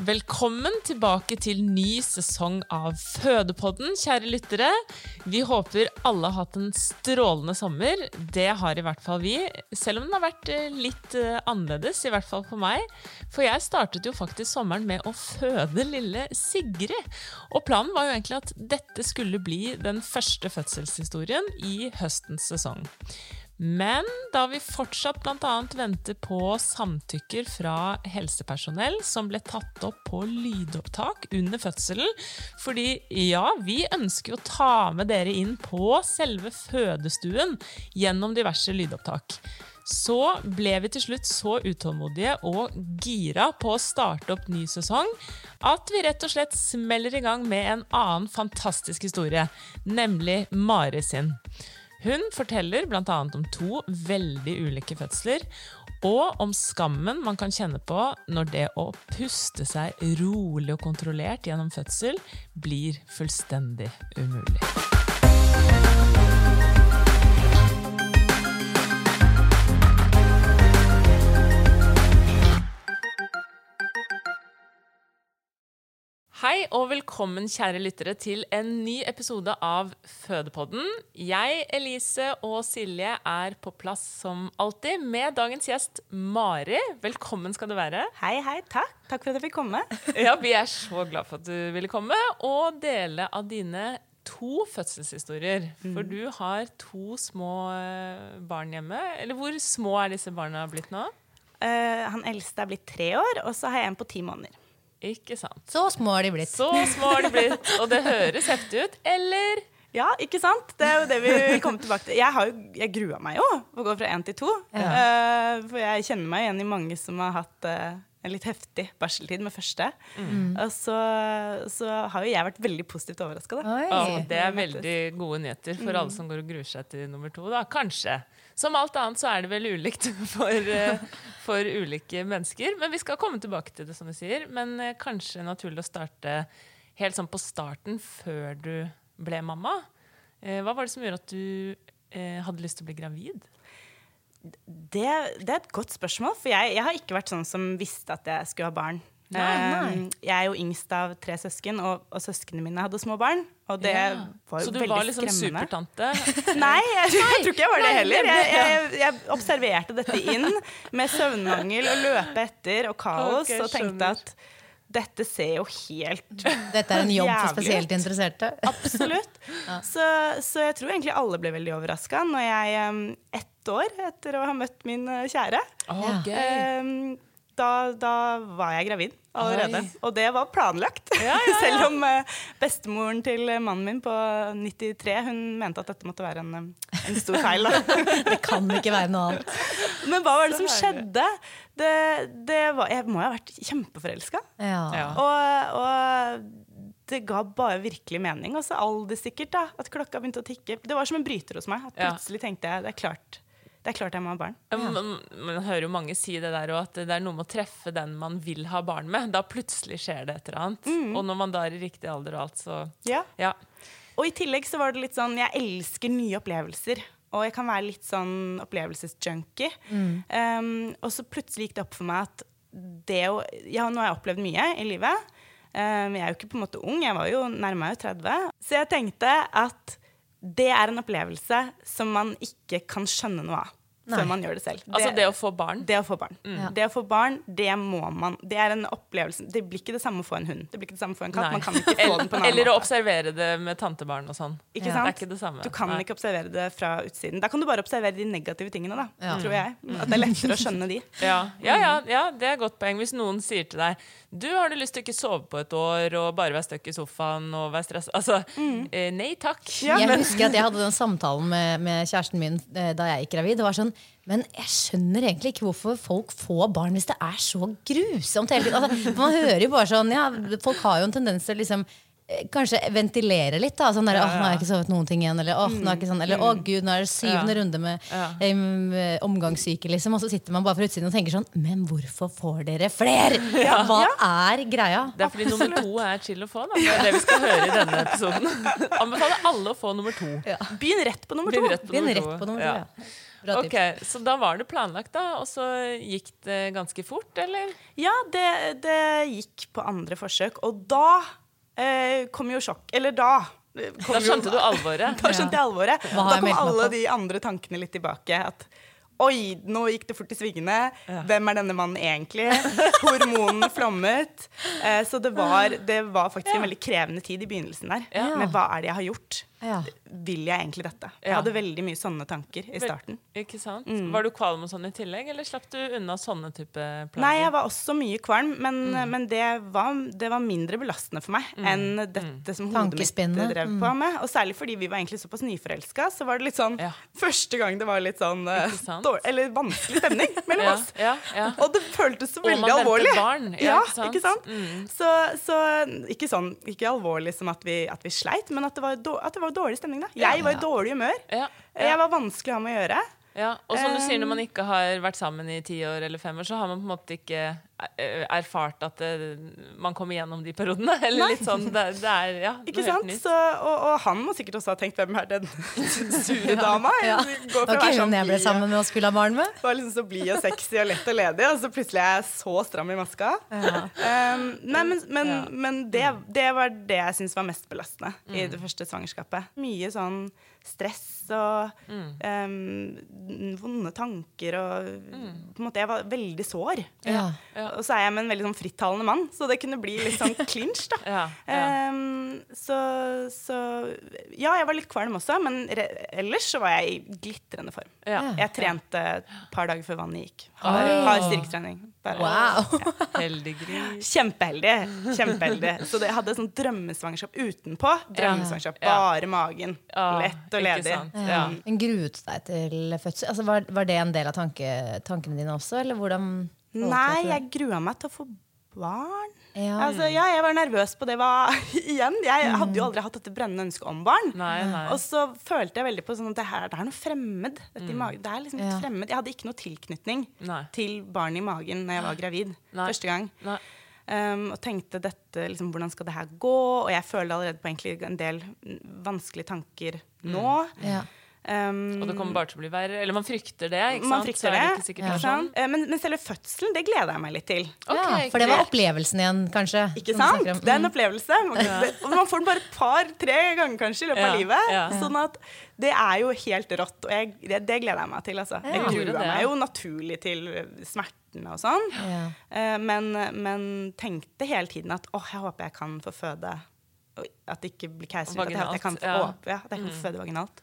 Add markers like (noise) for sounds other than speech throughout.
Velkommen tilbake til ny sesong av Fødepodden, kjære lyttere. Vi håper alle har hatt en strålende sommer. Det har i hvert fall vi. Selv om den har vært eh, litt eh, annerledes, i hvert fall for meg. For jeg startet jo faktisk sommeren med å føde lille Sigrid. Og planen var jo egentlig at dette skulle bli den første fødselshistorien i høstens sesong. Men da vi fortsatt bl.a. venter på samtykker fra helsepersonell som ble tatt opp på lydopptak under fødselen, fordi ja, vi ønsker å ta med dere inn på selve fødestuen gjennom diverse lydopptak. Så ble vi til slutt så utålmodige og gira på å starte opp ny sesong at vi rett og slett smeller i gang med en annen fantastisk historie, nemlig Mari sin. Hun forteller bl.a. om to veldig ulike fødsler, og om skammen man kan kjenne på når det å puste seg rolig og kontrollert gjennom fødsel blir fullstendig umulig. Hei og velkommen, kjære lyttere, til en ny episode av Fødepodden. Jeg, Elise og Silje er på plass som alltid med dagens gjest Mari. Velkommen skal du være. Hei, hei, takk. Takk for at jeg fikk komme. (laughs) Ja, Vi er så glad for at du ville komme og dele av dine to fødselshistorier. For du har to små eh, barn hjemme. Eller hvor små er disse barna blitt nå? Uh, han eldste er blitt tre år, og så har jeg en på ti måneder. Ikke sant. Så små har de blitt. Så små har de blitt. Og det høres heftig ut, eller? Ja, ikke sant? Det er jo det vi kommer tilbake til. Jeg, har jo, jeg grua meg jo å gå fra én til to. Eh, for jeg kjenner meg igjen i mange som har hatt uh, en litt heftig barseltid med første. Og så, så har jo jeg vært veldig positivt overraska, da. Oi. Ja, det er veldig gode nyheter for alle som går og gruer seg til nummer to. Da. Kanskje. Som alt annet så er det vel ulikt (laughs) for, eh, for ulike mennesker. Men vi skal komme tilbake til det, som du sier. Men eh, kanskje naturlig å starte helt sånn på starten, før du ble mamma. Eh, Hva var det som gjorde at du hadde lyst til å bli gravid? Det, det er et godt spørsmål, for jeg, jeg har ikke vært sånn som visste at jeg skulle ha barn. Nei, nei. Eh, Jeg er jo yngst av tre søsken, og, og søsknene mine hadde små barn. Og det Ja. var Så du var liksom skremmende. supertante? (laughs) Nei, jeg, jeg tror ikke jeg var det heller. Jeg, jeg, jeg observerte dette inn med søvnmangel og løpe etter og kaos, okay, og tenkte at dette ser jo helt (laughs) Dette er en jobb for spesielt interesserte. (laughs) Absolutt. Så, så jeg tror egentlig alle ble veldig overraska når jeg um, ett år etter å ha møtt min eh, kjære oh, Ja. gøy. um, da, da var jeg gravid allerede. Oi. Og det var planlagt. (laughs) Selv om eh, bestemoren til mannen min på 93 hun mente at dette måtte være en, eh, en stor feil. Da. (laughs) Det kan ikke være noe annet. Men hva var det som skjedde? Det, det var, jeg må jo ha vært kjempeforelska. Ja. Ja. Og, og det ga bare virkelig mening. Og så alderssikkert, da. At klokka begynte å tikke. Det var som en bryter hos meg. At plutselig tenkte jeg det er klart det er klart jeg må ha barn. Man, man hører jo mange si det der, òg, at det er noe med å treffe den man vil ha barn med. Da plutselig skjer det et eller annet. Og når man da er i riktig alder og alt, så Ja. ja. Og i tillegg så var det litt sånn Jeg elsker nye opplevelser. Og jeg kan være litt sånn opplevelsesjunkie. Um, og så plutselig gikk det opp for meg at det å Ja, nå har jeg opplevd mye i livet. Um, jeg er jo ikke på en måte ung, jeg var jo nærma jo 30. Så jeg tenkte at det er en opplevelse som man ikke kan skjønne noe av før man gjør det selv. Altså det å få barn. Det å få barn. Det å få barn, det må man Det er en opplevelse. Det blir ikke det samme å få en hund. Det blir ikke det samme å få en katt. Nei. Man kan ikke få den på en annen Eller å observere det med tantebarn og sånn. Ikke ja. sant? er ikke det samme. Du kan Nei. ikke observere det fra utsiden. Da kan du bare observere de negative tingene, da, Ja. tror jeg. At det er lettere å skjønne de. Ja, ja, ja, ja, det er et godt poeng. Hvis noen sier til deg Du har du lyst til å ikke sove på et år og bare være støkk i sofaen og være stressa Altså, eh, nei takk. Ja. Jeg husker at jeg hadde den samtalen med, med kjæresten min eh, da jeg gikk gravid. Det var sånn, Men jeg skjønner egentlig ikke hvorfor folk får barn hvis det er så grusomt. Altså, man hører jo bare sånn ja, Folk har jo en tendens til liksom Kanskje ventilere litt. da Sånn der, åh, nå har jeg ikke sovet noen ting igjen. Eller åh, nå er ikke sånn, eller åh gud, nå er det syvende runde med eh, omgangssyke. Liksom. Og så sitter man bare fra utsiden og tenker sånn Men hvorfor får dere flere? (laughs) Hva er greia? Det er fordi nummer to er chill å få. Da. Det er det vi skal høre i denne episoden. (laughs) Anbefaler alle å få nummer to. Begynn rett på nummer to. Begynn rett på nummer rett på nummer to. Ja. Ja. Bra tips. Ok, Så da var det planlagt, da, og så gikk det ganske fort, eller? Ja, det, det gikk på andre forsøk, og da eh, kom jo sjokk. Eller da. eh, Kom Da skjønte jo, du alvoret. (laughs) Da skjønte jeg alvoret. Ja. Da kom alle de andre tankene litt tilbake. At oi, nå gikk det fort i svingene. Hvem er denne mannen egentlig? (laughs) Hormonene flommet. Eh, så det var, det var faktisk en veldig krevende tid i begynnelsen der. Ja. Med hva er det jeg har gjort? Ja. Vil jeg egentlig dette? Jeg Ja. hadde veldig mye sånne tanker i starten. Ikke sant? Mm. Var du kvalm og sånn i tillegg, eller slapp du unna sånne type plager? Nei, jeg var også mye kvalm, men, Mm. men det, var, det var mindre belastende for meg enn Mm. dette som hodet mitt Tankespinnet. drev på med. Og særlig fordi vi var egentlig såpass nyforelska, så var det litt sånn Ja. Første gang det var litt sånn eh, dårlig, Eller vanskelig stemning (laughs) mellom ja, oss. ja, ja. Og det føltes så Og veldig man venter alvorlig. barn, ja, Ja, ikke sant? ikke sant? Mm. Så, så ikke sånn Ikke alvorlig som at vi, at vi sleit, men at det, var at det var dårlig stemning. da Jeg var i dårlig humør. Ja, Jeg var vanskelig å ha med å gjøre. Ja. Og som du sier, når man ikke har vært sammen i ti år eller fem år, så har man på en måte ikke eh, erfart at det, man kommer gjennom de periodene. (laughs) Eller litt sånn. Det, det er ja, noe Ikke helt sant? nytt. Så, og, og han må sikkert også ha tenkt 'hvem er den (laughs) sure (laughs) dama?' Ja. Går Det være ikke sånn jeg ble sammen med og skulle ha barn med. Var liksom så blid og sexy og lett og ledig, og så plutselig er jeg så stram i maska. Um, nei, men, men, Ja. men det, det var det jeg syntes var mest belastende i det første svangerskapet. Mye sånn stress og um, vonde tanker og På en måte, jeg var veldig sår. Ja. Og så er jeg med en veldig sånn frittalende mann, så det kunne bli litt sånn (laughs) clinch, da. Ja, ja. Um, så, så Ja, jeg var litt kvalm også, men re ellers så var jeg i glitrende form. Ja. Jeg trente et par dager før vannet gikk. Har, oh. har styrketrening. Bare- Wow. Heldig gris. Kjempeheldig. (laughs) Kjempeheldig. Så det jeg hadde sånn drømmesvangerskap utenpå. Drømmesvangerskap, Ja. bare magen. Lett og ikke ledig. Ja. Men gruet du deg til fødsel? Altså, var, var det en del av tanke, tankene dine også? Eller hvordan Nei, jeg grua meg til å få barn. Ja. Altså, ja, jeg var nervøs på det. Hva, (laughs) igjen, jeg hadde jo aldri hatt dette brennende ønsket om barn. Nei, nei. Og så følte jeg veldig på sånn at det, her, det er noe fremmed. Dette i magen. Det er liksom litt Ja. fremmed. Jeg hadde ikke noe tilknytning Nei. til barnet i magen når jeg var gravid Nei. første gang. Nei. Um, og tenkte dette, liksom, hvordan skal det her gå? Og jeg føler allerede på en del mm, vanskelige tanker nå. Ja. Um, Og det kommer bare til å bli verre. Eller man frykter det, ikke sant? man frykter er det. ikke sikkert ikke det er sånn. sant? Eh, Men, men selve fødselen, det gleder jeg meg litt til. Okay, ja, for det var opplevelsen igjen, kanskje? Ikke sant? Mm. Det er en Mm. opplevelse. Man, det, og man får den bare et par-tre ganger kanskje i løpet Ja, av livet. ja. Sånn at det er jo helt rått, og jeg, det, det gleder jeg meg til. Altså. Jeg Ja. Det. meg jo naturlig til smertene og sånn, Ja. Eh, men, men tenkte hele tiden at åh, jeg håper jeg kan få føde At det ikke blir keisersnitt. At jeg kan få, Vaginalt, ja. åp- ja, at jeg kan mm. føde vaginalt.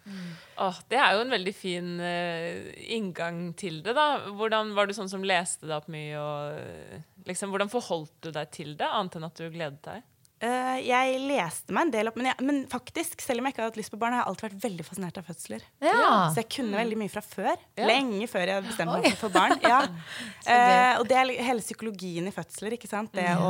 Åh, det er jo en veldig fin uh, inngang til det, da. Hvordan Var du sånn som leste deg opp mye? Og, liksom, hvordan forholdt du deg til det, annet enn at du gledet deg? Uh, jeg leste meg en del opp, men, jeg, men faktisk, selv om jeg ikke hadde hatt lyst på barn, har jeg alltid vært veldig fascinert av fødsler. Ja. Så jeg kunne veldig mye fra før. Ja. Lenge før jeg bestemte meg for å få barn. Ja. (laughs) Eh, og det er hele psykologien i fødsler. ikke sant? Det å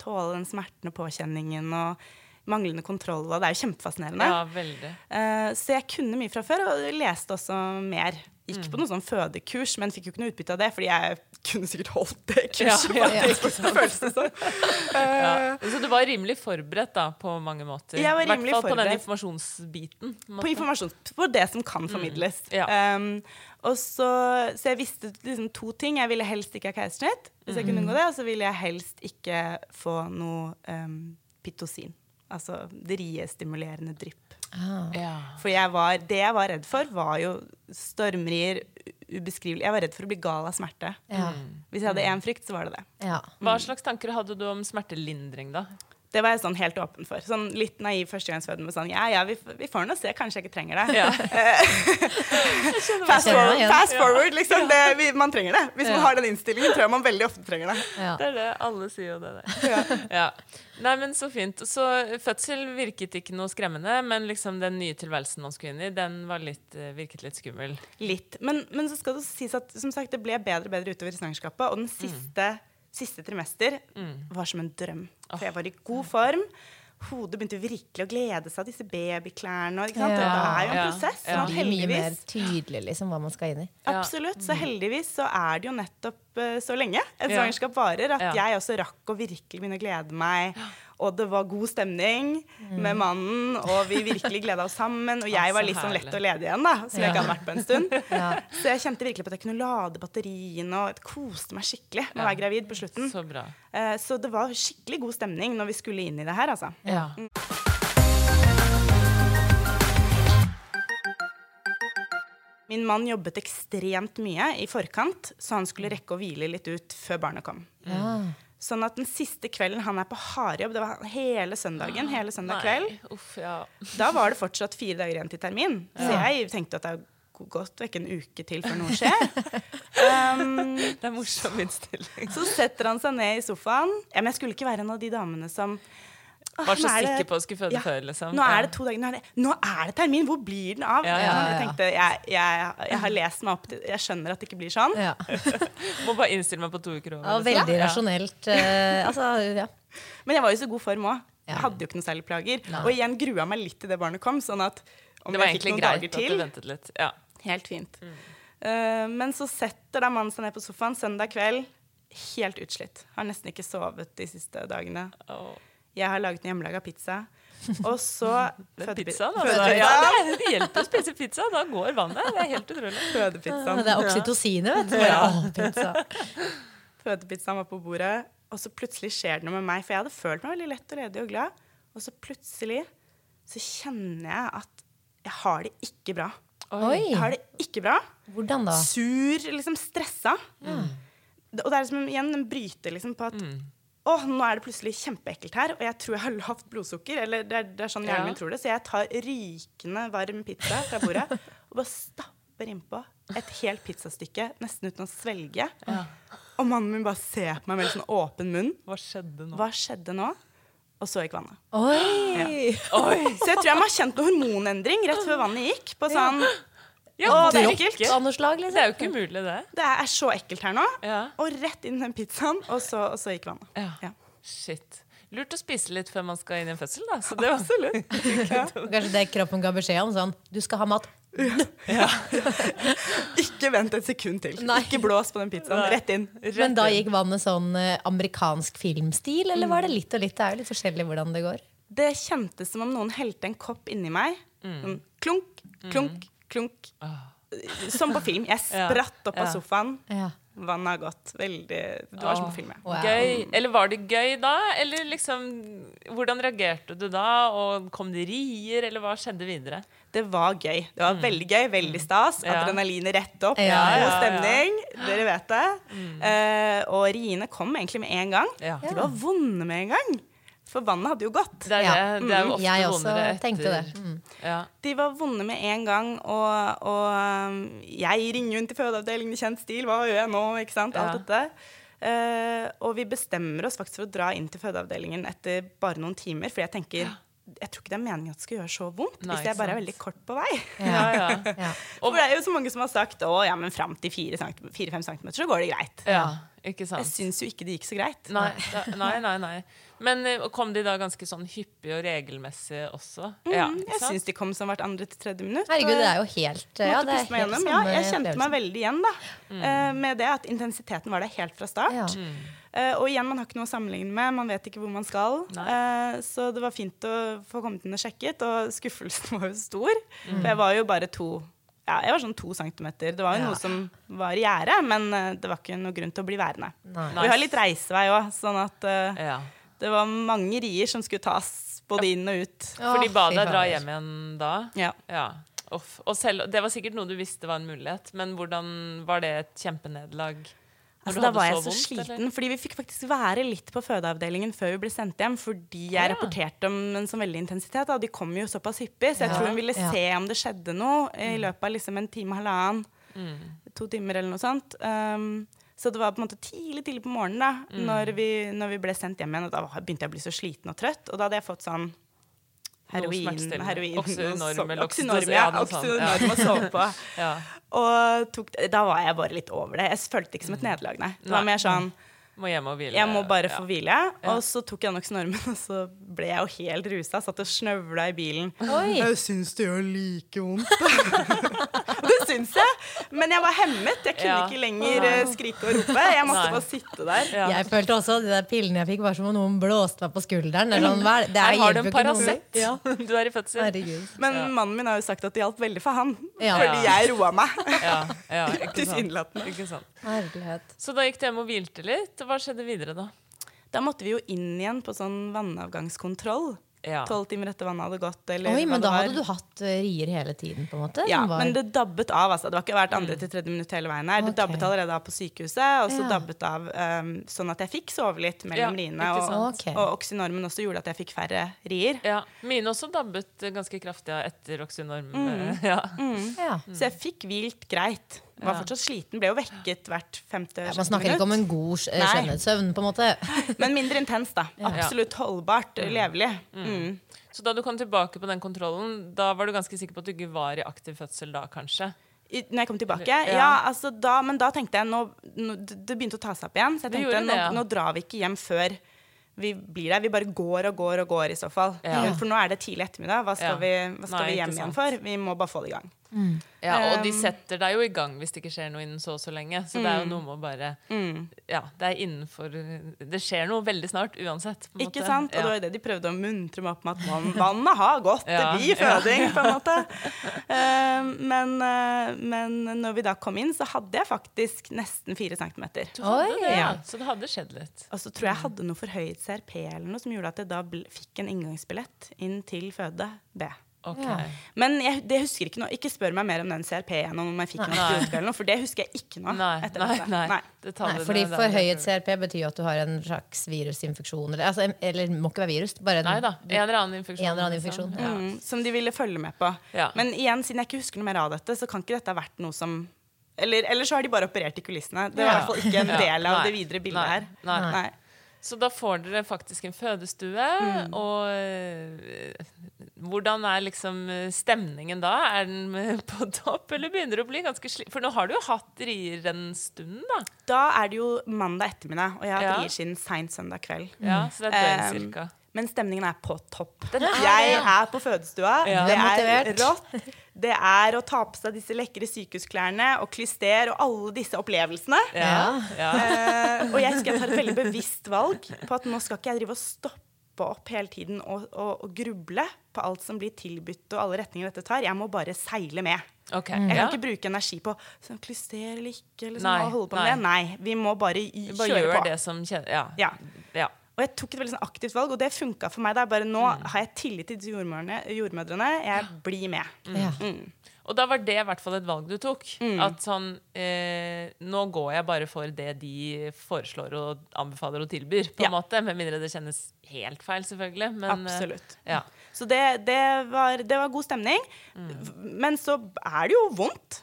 tåle den smerten og påkjenningen og manglende kontroll. Og det er jo kjempefascinerende. Ja, veldig. Eh, så jeg kunne mye fra før, og leste også mer. Gikk på noe sånn fødekurs, men fikk jo ikke noe utbytte av det, fordi jeg kunne sikkert holdt det (laughs) kurset. Ja, ja, det som. Ja. Så du var rimelig forberedt da, på mange måter? Jeg var rimelig I hvert fall på den informasjonsbiten. på en På det som kan formidles. Ja. Um, og så, så jeg visste liksom to ting. Jeg ville helst ikke ha keisersnitt, hvis jeg kunne unngå det. Og så ville jeg helst ikke få noe um, pitosin. Altså riestimulerende drypp. Ja. For jeg var, det jeg var redd for, var jo stormrier, ubeskrivelig. Jeg var redd for å bli gal av smerte. Ja. Hvis jeg hadde én frykt, så var det det. Ja. Hva slags tanker hadde du om smertelindring, da? Det var jeg sånn helt åpen for. Sånn litt naiv førstegangsfødende med sånn Ja, ja, vi, vi får nå se. Kanskje jeg ikke trenger det. Ja. (laughs) Fast forward, fast forward liksom. Det, vi, man trenger det. Hvis man har den innstillingen, tror jeg man veldig ofte trenger det. Ja. Det er det. Alle sier jo det der. Ja. Nei, men Så fint. Så fødsel virket ikke noe skremmende, men liksom den nye tilværelsen man skulle inn i, den var litt, eh, virket litt skummel. Litt. Men, men så skal det sies at som sagt, det ble bedre og bedre utover i svangerskapet. Og den siste, siste trimester var som en drøm. For jeg var i god form. Hodet begynte virkelig å glede seg av disse babyklærne. og, Ikke sant? Ja. Det er jo en Ja. prosess. Ja. Sånn blir mye mer tydelig liksom, hva man skal inn i. Absolutt. Så heldigvis så er det jo nettopp uh, så lenge et svangerskap varer, at Ja. jeg også rakk å virkelig begynne å glede meg. Og det var god stemning med mannen, og vi virkelig gleda oss sammen. Og (laughs) jeg var litt sånn lett å lede igjen, da, som jeg ikke hadde vært på en stund. (laughs) Ja. Så jeg kjente virkelig på at jeg kunne lade batteriene, og koste meg skikkelig med å være gravid på slutten. Så bra. Eh, Så det var skikkelig god stemning når vi skulle inn i det her, altså. Ja. Min mann jobbet ekstremt mye i forkant, så han skulle rekke å hvile litt ut før barnet kom. Ja. Sånn at den siste kvelden han er på hardjobb, det var hele søndagen, hele søndag kveld, Nei, uff, ja. da var det fortsatt fire dager igjen til termin. Så jeg tenkte at det er godt vekk en uke til før noe skjer. (laughs) Um, Det er morsom innstilling. så setter han seg ned i sofaen. Ja, men jeg skulle ikke være en av de damene som «Åh, Var så er sikker på å skulle føde Ja, før, liksom. Nå er det to dager, nå er det, nå er det termin! Hvor blir den av? Ja, ja, Jeg ja. tenkte, jeg, jeg, jeg har lest meg opp til Jeg skjønner at det ikke blir sånn. Ja. (laughs) Må bare innstille meg på to uker over. Ja, veldig Ja. rasjonelt. Uh, altså, ja. (laughs) Men jeg var jo så god form òg. Hadde jo ikke noen særlig plager. Og igjen grua meg litt til det barnet kom. Sånn at om Det var jeg fikk egentlig noen greit dager at du til ventet litt. Ja. Helt fint. Eh, men så setter da mannen seg ned på sofaen søndag kveld, helt utslitt. Har nesten ikke sovet de siste dagene. Åh. Jeg har laget en hjemmelaga pizza. (laughs) Og så Pizza, da. altså. Ja, det, hjelper å spise pizza. Da går vannet. Det er helt utrolig. (laughs) Fødepizzaen. Det er oksytocinet, vet du. Ja. (laughs) Fødepizzaen var på bordet, og så plutselig skjer det noe med meg. For jeg hadde følt meg veldig lett og ledig og glad. Og så plutselig så kjenner jeg at jeg har det ikke bra. Oi, Jeg har det ikke bra. hvordan da? Sur, liksom stressa. Mm. Og det er liksom igjen en bryter liksom på at Å, nå er det plutselig kjempeekkelt her, og jeg tror jeg har lavt blodsukker. Eller det er, det er sånn hjernen Ja. min tror det. Så jeg tar rykende varm pizza fra bordet og bare stapper innpå et helt pizzastykke nesten uten å svelge. Og mannen min bare ser på meg med en sånn åpen munn. Hva skjedde nå? Hva skjedde nå? Og så gikk vannet. Oi! Så jeg tror jeg må ha kjent noe hormonendring rett før vannet gikk. På sånn, Ja, Å, det er ekkelt. ikke? Av noe slag, Det liksom? er jo ikke umulig, det. Det er så ekkelt her nå. Ja. Og rett inn i den pizzaen, og så, og så gikk vannet. Ja. Ja. Shit. Lurt å spise litt før man skal inn i en fødsel, da. Så det var så lurt. (laughs) Kanskje det kroppen ga beskjed om? Sånn, du skal ha mat. (laughs) Ikke vent et sekund til. Nei. Ikke blås på den pizzaen. Rett inn. Men da gikk vannet sånn eh, amerikansk filmstil, eller var det litt og litt? Det er jo litt forskjellig hvordan det går. Det kjentes som om noen helte en kopp inni meg. Mm. klunk, klunk, klunk. Som på film. Jeg (laughs) spratt opp av sofaen. Ja. Vannet har gått. Veldig Det var som på film. Wow. Gøy. Eller var det gøy da? Eller liksom Hvordan reagerte du da? Og kom det rier, eller hva skjedde videre? Det var gøy. Det var veldig gøy. Veldig stas. Ja. Adrenalinet rett opp. Ja, God ja, ja. stemning. Dere vet det. Eh, og riene kom egentlig med en gang. Ja. De var vonde med en gang. For vannet hadde jo gått. Det er, Ja. det. Det er jo ofte Jeg også etter. tenkte det. Mm. Ja. De var vonde med en gang, og, og um, jeg ringer rundt til fødeavdelingen i kjent stil. Hva gjør jeg nå? Ikke sant? Alt Ja. dette. Uh, og vi bestemmer oss faktisk for å dra inn til fødeavdelingen etter bare noen timer. For jeg tenker jeg tror ikke det er meningen at det skal gjøre så vondt Nei, hvis jeg bare er veldig kort på vei. Ja, ja. (laughs) Ja. For det er jo så mange som har sagt å ja, men fram til 4-5 cm så går det greit. ja. Ikke sant. Jeg syns jo ikke det gikk så greit. Nei, da, nei, nei, nei. Men eh, kom de da ganske sånn hyppig og regelmessig også? ja, Mm, ja, jeg syns de kom som hvert andre til tredje minutt. Herregud, det er jo helt ja, måtte det er helt. Ja, jeg kjente meg veldig igjen da. Mm. eh, med det at intensiteten var der helt fra start. Ja. Uh, og igjen, man har ikke noe å sammenligne med, man vet ikke hvor man skal. Eh, så det var fint å få kommet inn og sjekket, og (laughs) skuffelsen var jo stor. Mm. For jeg var jo bare to ja, jeg var sånn to centimeter. Det var jo Ja. noe som var i gjerdet, men eh, det var ikke noe grunn til å bli værende. Nice. Vi har litt reisevei òg, sånn at uh, Ja. det var mange rier som skulle tas både inn og ut. For de ba deg dra hjem igjen da? Ja. Ja. Uff. Og selv, det var sikkert noe du visste var en mulighet, men hvordan var det et kjempenederlag? Altså, da var jeg så så vondt, sliten, eller? fordi vi fikk faktisk være litt på fødeavdelingen før vi ble sendt hjem, fordi jeg ja. rapporterte om en sånn veldig intensitet. Og De kom jo såpass hyppig, så jeg Ja. tror hun ville Ja. se om det skjedde noe i løpet av liksom en time og halvannen. Mm. To timer eller noe sånt. Um, så det var på en måte tidlig tidlig på morgenen da, Mm. når, vi, når vi ble sendt hjem igjen. Og da begynte jeg å bli så sliten og trøtt. Og da hadde jeg fått sånn heroin, heroin Oxynorm eller Oxynorm, ja. Oxynorm å sove på. (laughs) Ja. Og tok, da var jeg bare litt over det. Jeg følte det ikke som et nederlag, nei. Det var mer sånn Må hjem og hvile. jeg må bare ja. få hvile. Og så tok jeg Noxnormen, (laughs) og så ble jeg jo helt rusa. Satt og snøvla i bilen. Oi. Jeg syns det gjør like vondt. (laughs) Det syns jeg, men jeg var hemmet. Jeg kunne Ja. ikke lenger eh, skrike og rope. Jeg måtte Nei. bare sitte der. Ja. Jeg følte også at de der pillene jeg fikk, var som om noen blåste meg på skulderen. Det er sånn, det? Er Her har du en. Paracet. Ja. Du er i fødsel. Herregud. Men mannen min har jo sagt at det hjalp veldig for han. Ja. Fordi jeg roa meg. Ja, ja, ikke (laughs) sant. Tilsynelatende. Ikke sant. Så da gikk du hjem og hvilte litt. Hva skjedde videre da? Da måtte vi jo inn igjen på sånn vannavgangskontroll. Ja. Tolv timer etter vannet hadde gått. Eller Oi, men da hadde du hatt eh, rier hele tiden, på en måte? Ja, var- men det dabbet av. altså. Det var ikke hvert andre til tredje minutt hele veien her. Det okay. dabbet allerede av på sykehuset, og så Ja. dabbet av um, sånn at jeg fikk sove litt mellom Ja, riene. Og, okay. Ok. og oksynormen også gjorde at jeg fikk færre rier. Ja. Mine også dabbet ganske kraftig av etter oksynorm. Mm. (laughs) Ja. ja. Så jeg fikk hvilt greit. Var fortsatt sliten. Ble jo vekket hvert femte Ja, Man snakker ikke om en god eh, skjønnhetssøvn, på en måte. (laughs) Men mindre intens, da. Absolutt holdbart. Levelig. Mm. Så da du kom tilbake på den kontrollen, da var du ganske sikker på at du ikke var i aktiv fødsel da, kanskje? I, når jeg kom tilbake? Ja. Ja, altså da, men da tenkte jeg nå, nå Det begynte å ta seg opp igjen. Så jeg tenkte det, nå, ja. nå drar vi ikke hjem før vi blir der. Vi bare går og går og går i så fall. Ja. For nå er det tidlig ettermiddag. Hva skal, Ja. vi, hva skal Nei, vi hjem igjen for? Vi må bare få det i gang. Ja, Og de Um, setter deg jo i gang hvis det ikke skjer noe innen så og så lenge. Så det er jo noe med å bare Ja, det er innenfor Det skjer noe veldig snart uansett. på Ikke måte. sant? Og Ja. det var jo det de prøvde å muntre meg opp med, at vann, vannet har gått. Ja. Det blir føding, på en måte. (laughs) Eh, men, eh, men når vi da kom inn, så hadde jeg faktisk nesten fire centimeter. Oi. Ja. Ja. Så det hadde skjedd litt. Og så tror jeg jeg hadde noe forhøyet CRP eller noe som gjorde at jeg da fikk en inngangsbillett inn til føde B. Ok. Ja. Men jeg det husker ikke noe. Ikke spør meg mer om den CRP-en, om jeg fikk Nei. antibiotika eller noe, for det husker jeg ikke noe Nei, etter nei, dette. nei. Nei. Det Nei, fordi Forhøyet CRP betyr jo at du har en slags virusinfeksjon. Eller, altså, eller må ikke være virus. Bare en, Nei da. En eller annen infeksjon. En eller annen liksom. infeksjon, Ja. Mm, som de ville følge med på. Ja. Men igjen, siden jeg ikke husker noe mer av dette, så kan ikke dette ha vært noe som eller, eller så har de bare operert i kulissene. Det var i hvert fall ikke en del av det videre bildet Nei. her. Nei. Nei. Så da får dere faktisk en fødestue, og øh, hvordan er liksom øh, stemningen da? Er den øh, på (laughs) topp, eller begynner det å bli ganske sli... For nå har du jo hatt rier en stund, da. Da er det jo mandag ettermiddag, og jeg har hatt Ja. rier siden seint søndag kveld. Ja, så det er døgn Um, cirka. Men stemningen er på topp. Er jeg er på fødestua. Ja. Det er rått. Det er å ta på seg disse lekre sykehusklærne og klyster og alle disse opplevelsene. Ja, ja. Eh, og jeg husker jeg tar et veldig bevisst valg på at nå skal ikke jeg drive og stoppe opp hele tiden og, og, og gruble på alt som blir tilbudt og alle retninger dette tar. Jeg må bare seile med. Ok. Jeg kan ikke bruke energi på sånn, klyster eller ikke. Eller sånn, og holde på med nei. det. Nei, vi må bare i- bare kjøre gjør på. det som kjenner Ja. Ja. ja. Og jeg tok et veldig sånn aktivt valg, og det funka for meg. Det er bare Nå har jeg tillit til jordmødrene. jordmødrene. Jeg blir med. Ja. Og da var det i hvert fall et valg du tok. Mm. At sånn eh, Nå går jeg bare for det de foreslår og anbefaler og tilbyr, på en Ja. måte. Med mindre det kjennes helt feil, selvfølgelig. Men, eh, Absolutt. ja. Så det, det, var, det var god stemning. Men så er det jo vondt.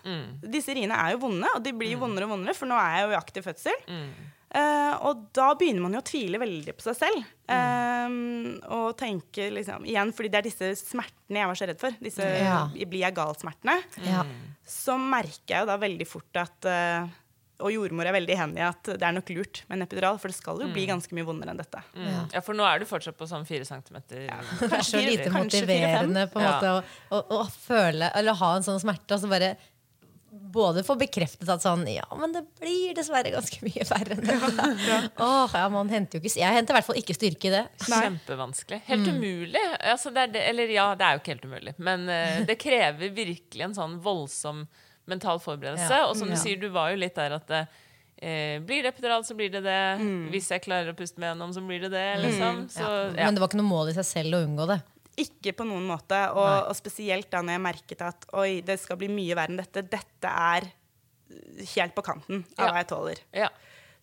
Disse riene er jo vonde, og de blir jo vondere og vondere, for nå er jeg jo i aktiv fødsel. Eh, og da begynner man jo å tvile veldig på seg selv. Eh, og tenke liksom Igjen, fordi det er disse smertene jeg var så redd for. Disse Ja. blir jeg gal-smertene. Ja. Så merker jeg jo da veldig fort at uh, og jordmor er veldig enig i at det er nok lurt med en epidural, for det skal jo bli ganske mye vondere enn dette. Mm. Ja, for nå er du fortsatt på sånn fire centimeter. Kanskje lite Kanskje motiverende på en Ja. måte å, å, å føle Eller ha en sånn smerte, og så bare både få bekreftet at sånn Ja, men det blir dessverre ganske mye verre enn dette. Åh, ja, man henter jo ikke Jeg henter i hvert fall ikke styrke i det. Kjempevanskelig. Helt umulig. Altså, det er det, eller ja, det er jo ikke helt umulig, men uh, det krever virkelig en sånn voldsom mental forberedelse. Ja. Og som du Ja. sier, du var jo litt der at uh, blir det epidural, så blir det det. Hvis jeg klarer å puste meg gjennom, så blir det det. Liksom. Så, ja. Men det var ikke noe mål i seg selv å unngå det. Ikke på noen måte, og, og spesielt da når jeg merket at oi, det skal bli mye verre enn dette. Dette er helt på kanten av Ja. hva jeg tåler. ja.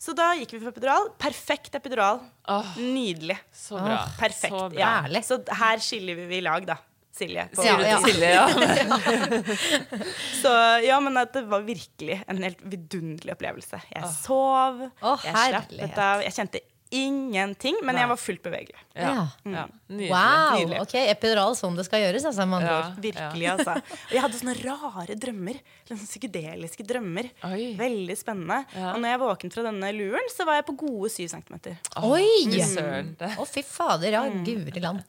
Så da gikk vi for epidural. Perfekt epidural. Oh, Nydelig. så bra. Perfekt. Så bra. Ja. Så her skiller vi lag, da. Silje. på- Ja, Silje, ja. (laughs) Så ja, men det var virkelig en helt vidunderlig opplevelse. Jeg sov, Å, jeg slappet av. Jeg kjente ingenting, men jeg var fullt bevegelig. Ja. Ja. ja. Nydelig. Wow! Nydelig. ok, Epidural sånn det skal gjøres, altså. Ja. Virkelig, altså. Og jeg hadde sånne rare drømmer. Sånne psykedeliske drømmer. Oi. Veldig spennende. Ja. Og når jeg våknet fra denne luren, så var jeg på gode syv centimeter. Oi! Det- Å, fy fader. Ja, guri land.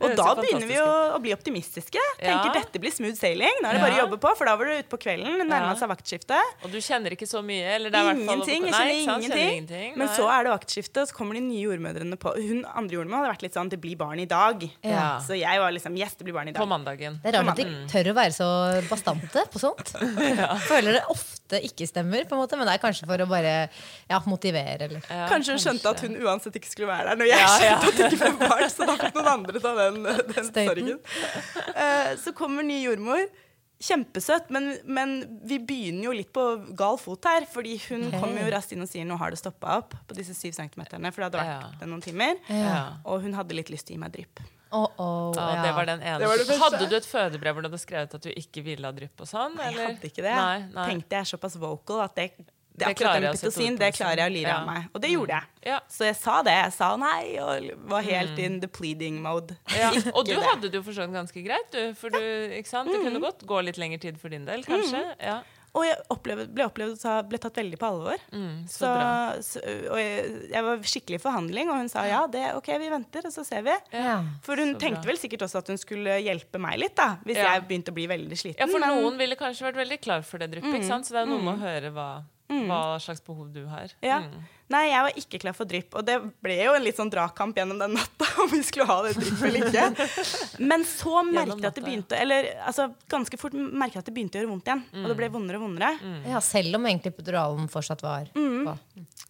Og da begynner vi å, å bli optimistiske. Tenker Ja. dette blir smooth sailing. Nå er det bare å jobbe på, for da var du ute på kvelden. Nærma seg vaktskiftet. Og du kjenner ikke så mye? Eller det er i fall- Ingenting. Jeg kjenner ingenting. Men så er det vaktskifte, og så kommer de nye jordmødrene på. Hun andre jordmor hadde vært litt sånn Det blir barn i dag. Ja. Så jeg var liksom Yes, det blir barn i dag. På mandagen. Det er rart at de tør å være så bastante på sånt. (laughs) Føler det ofte ikke stemmer, på en måte, men det er kanskje for å bare ja, motivere. Eller. Ja, Kanskje hun skjønte at hun uansett ikke skulle være der når jeg Ja, ja. skjønte at det ikke ble barn. Så da fikk noen andre ta den, den sorgen. Uh, så kommer ny jordmor. Kjempesøt, men, men vi begynner jo litt på gal fot her. Fordi hun kommer jo raskt inn og sier nå har det stoppa opp på disse syv centimeterne. For det hadde vært Ja. det noen timer. Ja. Og hun hadde litt lyst til å gi meg drypp. Oh, oh, Ja, ja. det var den ene. Det var det hadde du et fødebrev hvor du hadde skrevet at du ikke ville ha drypp og sånn? Nei, jeg hadde ikke det. Nei, nei. Tenkte jeg er såpass vocal at det, det, Det akkurat klarer den jeg å sette pitocin, ord på, det klarer jeg å lire Ja. av meg. Og det gjorde jeg. Ja. Så jeg sa det. Jeg sa nei, og var helt in the pleading mode. Ja. (laughs) Og du hadde det jo for så ganske greit, du. For du, ikke sant? det Mm. kunne godt gå litt lengre tid for din del, kanskje. Ja. Og jeg opplevde, ble opplevd og ble tatt veldig på alvor. Mm, så, Så, bra. så, og jeg, jeg var skikkelig i forhandling, og hun sa ja, det, ok, vi venter, og så ser vi. Ja. For hun tenkte bra. vel sikkert også at hun skulle hjelpe meg litt, da, hvis Ja. jeg begynte å bli veldig sliten. Ja, for men- noen ville kanskje vært veldig klar for det dryppet, mm. Så det er noe med å høre hva, hva slags behov du har. Ja. Mm. Nei, jeg var ikke klar for drypp. Og det ble jo en litt sånn dragkamp gjennom den natta (laughs) om vi skulle ha det dryppet eller ikke. (laughs) Men så merket jeg at det begynte Eller altså, ganske fort merket jeg at det begynte å gjøre vondt igjen. Og det ble vondere og vondere. ja, selv om egentlig epiduralen fortsatt var på.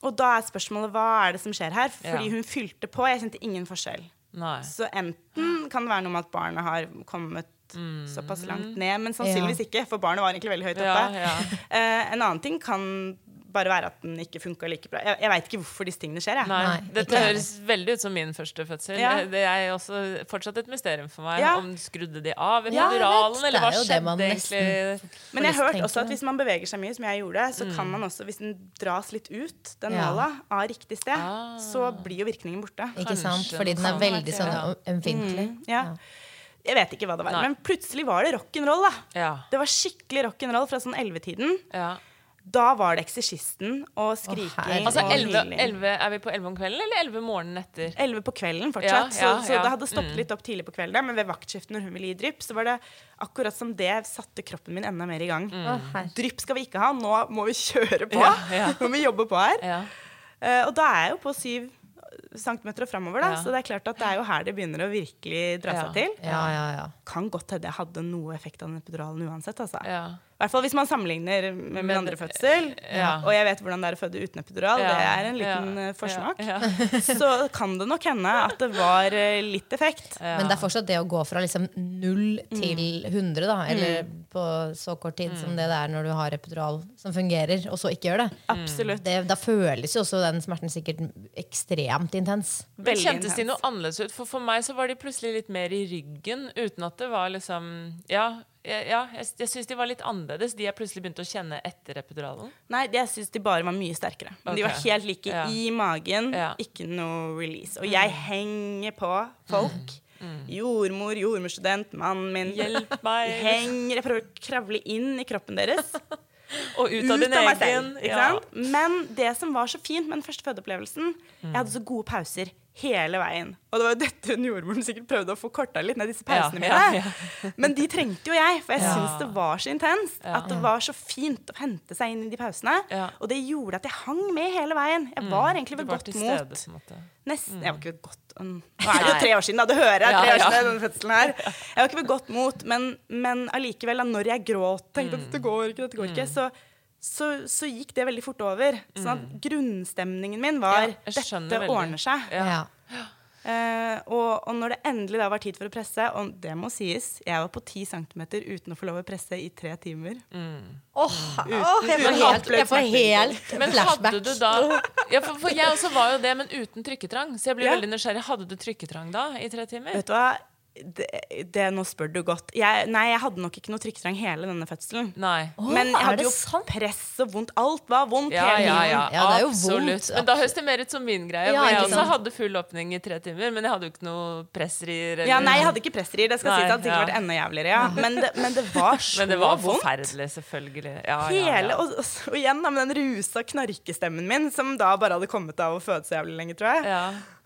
Og da er spørsmålet hva er det som skjer her? Fordi Ja. hun fylte på. Jeg kjente ingen forskjell. Nei. Så enten kan det være noe med at barnet har kommet såpass langt ned, men sannsynligvis ikke, for barnet var egentlig veldig høyt oppe. Ja, ja. Uh, (laughs) en annen ting kan bare være at den ikke funka like bra. Jeg, jeg veit ikke hvorfor disse tingene skjer. Jeg. Nei, Nei, Dette ikke høres veldig ut som min første fødsel. Ja. Det er også fortsatt et mysterium for meg. Ja. Om skrudde de av Ja, jeg vet. eller hva er skjedde egentlig? Men jeg har hørt også at hvis man beveger seg mye, som jeg gjorde, så kan man også, hvis den dras litt ut, den Ja. nåla, av riktig sted, Ah. så blir jo virkningen borte. Ikke sant? Fordi den er veldig sånn ja. ømfintlig. Ja. Jeg vet ikke hva det var, Nei. men plutselig var det rock'n'roll. Ja. Det var skikkelig rock'n'roll fra sånn 11-tiden. ja. Da var det Eksorsisten og skriking. Altså, 11, 11, Er vi på 11 om kvelden, eller 11 morgenen etter? 11 på kvelden fortsatt. Ja, ja, så, så ja. det hadde stoppet Mm. litt opp tidlig på kvelden. Der, Men ved vaktskiftet når hun ville gi drypp, så var det akkurat som det satte kroppen min enda mer i gang. Mm. Drypp skal vi ikke ha, nå må vi kjøre på. Ja, ja. (laughs) Nå må vi jobbe på her. Ja. Eh, og da er jeg jo på syv centimeter og framover, da. Ja. Så det er klart at det er jo her det begynner å virkelig dra seg til. Ja, ja, ja. Kan godt hende jeg hadde noe effekt av den epiduralen uansett, altså. I hvert fall hvis man sammenligner med min andre fødsel. Ja. Og jeg vet hvordan det er å føde uten epidural. Ja. Det er en liten Ja. eh, forsmak. Ja. (laughs) Så kan det nok hende at det var eh, litt effekt. Ja. Men det er fortsatt det å gå fra liksom null til 100, da, eller på så kort tid som det det er når du har epidural som fungerer, og så ikke gjør det. Absolutt. det da føles jo også den smerten sikkert ekstremt intens. Veldig Kjentes de noe annerledes ut? For for meg så var de plutselig litt mer i ryggen, uten at det var liksom Ja, jeg, ja, jeg, jeg syns de var litt annerledes, de jeg plutselig begynte å kjenne etter epiduralen. Nei, jeg syns de bare var mye sterkere. Okay. de var helt like Ja. i magen. Ja. Ikke noe release. Og jeg henger på folk. Jordmor, jordmorstudent, mannen min. Hjelp meg! Henger, jeg prøver å kravle inn i kroppen deres. (laughs) Og ut av din av egen. selv. Ja. Men det som var så fint med den første fødeopplevelsen Jeg hadde så gode pauser hele veien. Og det var jo dette hun jordmoren sikkert prøvde å få korta litt ned disse pausene Ja, ja, mine. (laughs) Men de trengte jo jeg, for jeg Ja. syns det var så intenst. Ja. At det var så fint å hente seg inn i de pausene. Ja. Og det gjorde at jeg hang med hele veien. Jeg var egentlig ved godt mot. Stedet. Nesten. Jeg var ikke ved godt um, Nå er det jo tre år siden, da. Du hører jeg. Ja, Tre år siden denne fødselen her. Jeg var ikke ved godt mot, men, men allikevel, da når jeg gråt, tenkte at dette går ikke, dette går Mm. ikke, så, så, så gikk det veldig fort over. Sånn at grunnstemningen min var Mm. Ja, dette veldig. ordner seg. Ja. Ja. Uh, og, og når det endelig da var tid for å presse, og det må sies, jeg var på 10 cm uten å få lov å presse i tre timer. Åh, oh, jeg, får helt, jeg får helt Men flashback. hadde du da ja, for, for jeg også var jo det, men uten trykketrang. Så jeg blir Ja. veldig nysgjerrig. Hadde du trykketrang da, i tre timer? Vet du hva? Det, det, nå spør du godt. Jeg, nei, jeg hadde nok ikke noe trykketrang hele denne fødselen. Nei. Åh, Men jeg hadde jo sant? press og vondt. Alt var vondt Ja, ja, ja, Ja, det er jo absolutt. vondt. Men da høres det mer ut som min greie. Ja, jeg ikke også hadde full åpning i tre timer, men jeg hadde jo ikke noe pressrier. Ja, nei, jeg hadde ikke pressrier. Det skal Nei, sies. Det hadde sikkert ja. vært enda jævligere. Ja. Men, det, men det var så (laughs) vondt. Men det var forferdelig, selvfølgelig. Ja, ja, Hele, ja. og, og, og igjen da, med den rusa knarkestemmen min, som da bare hadde kommet av å føde så jævlig lenge, tror jeg.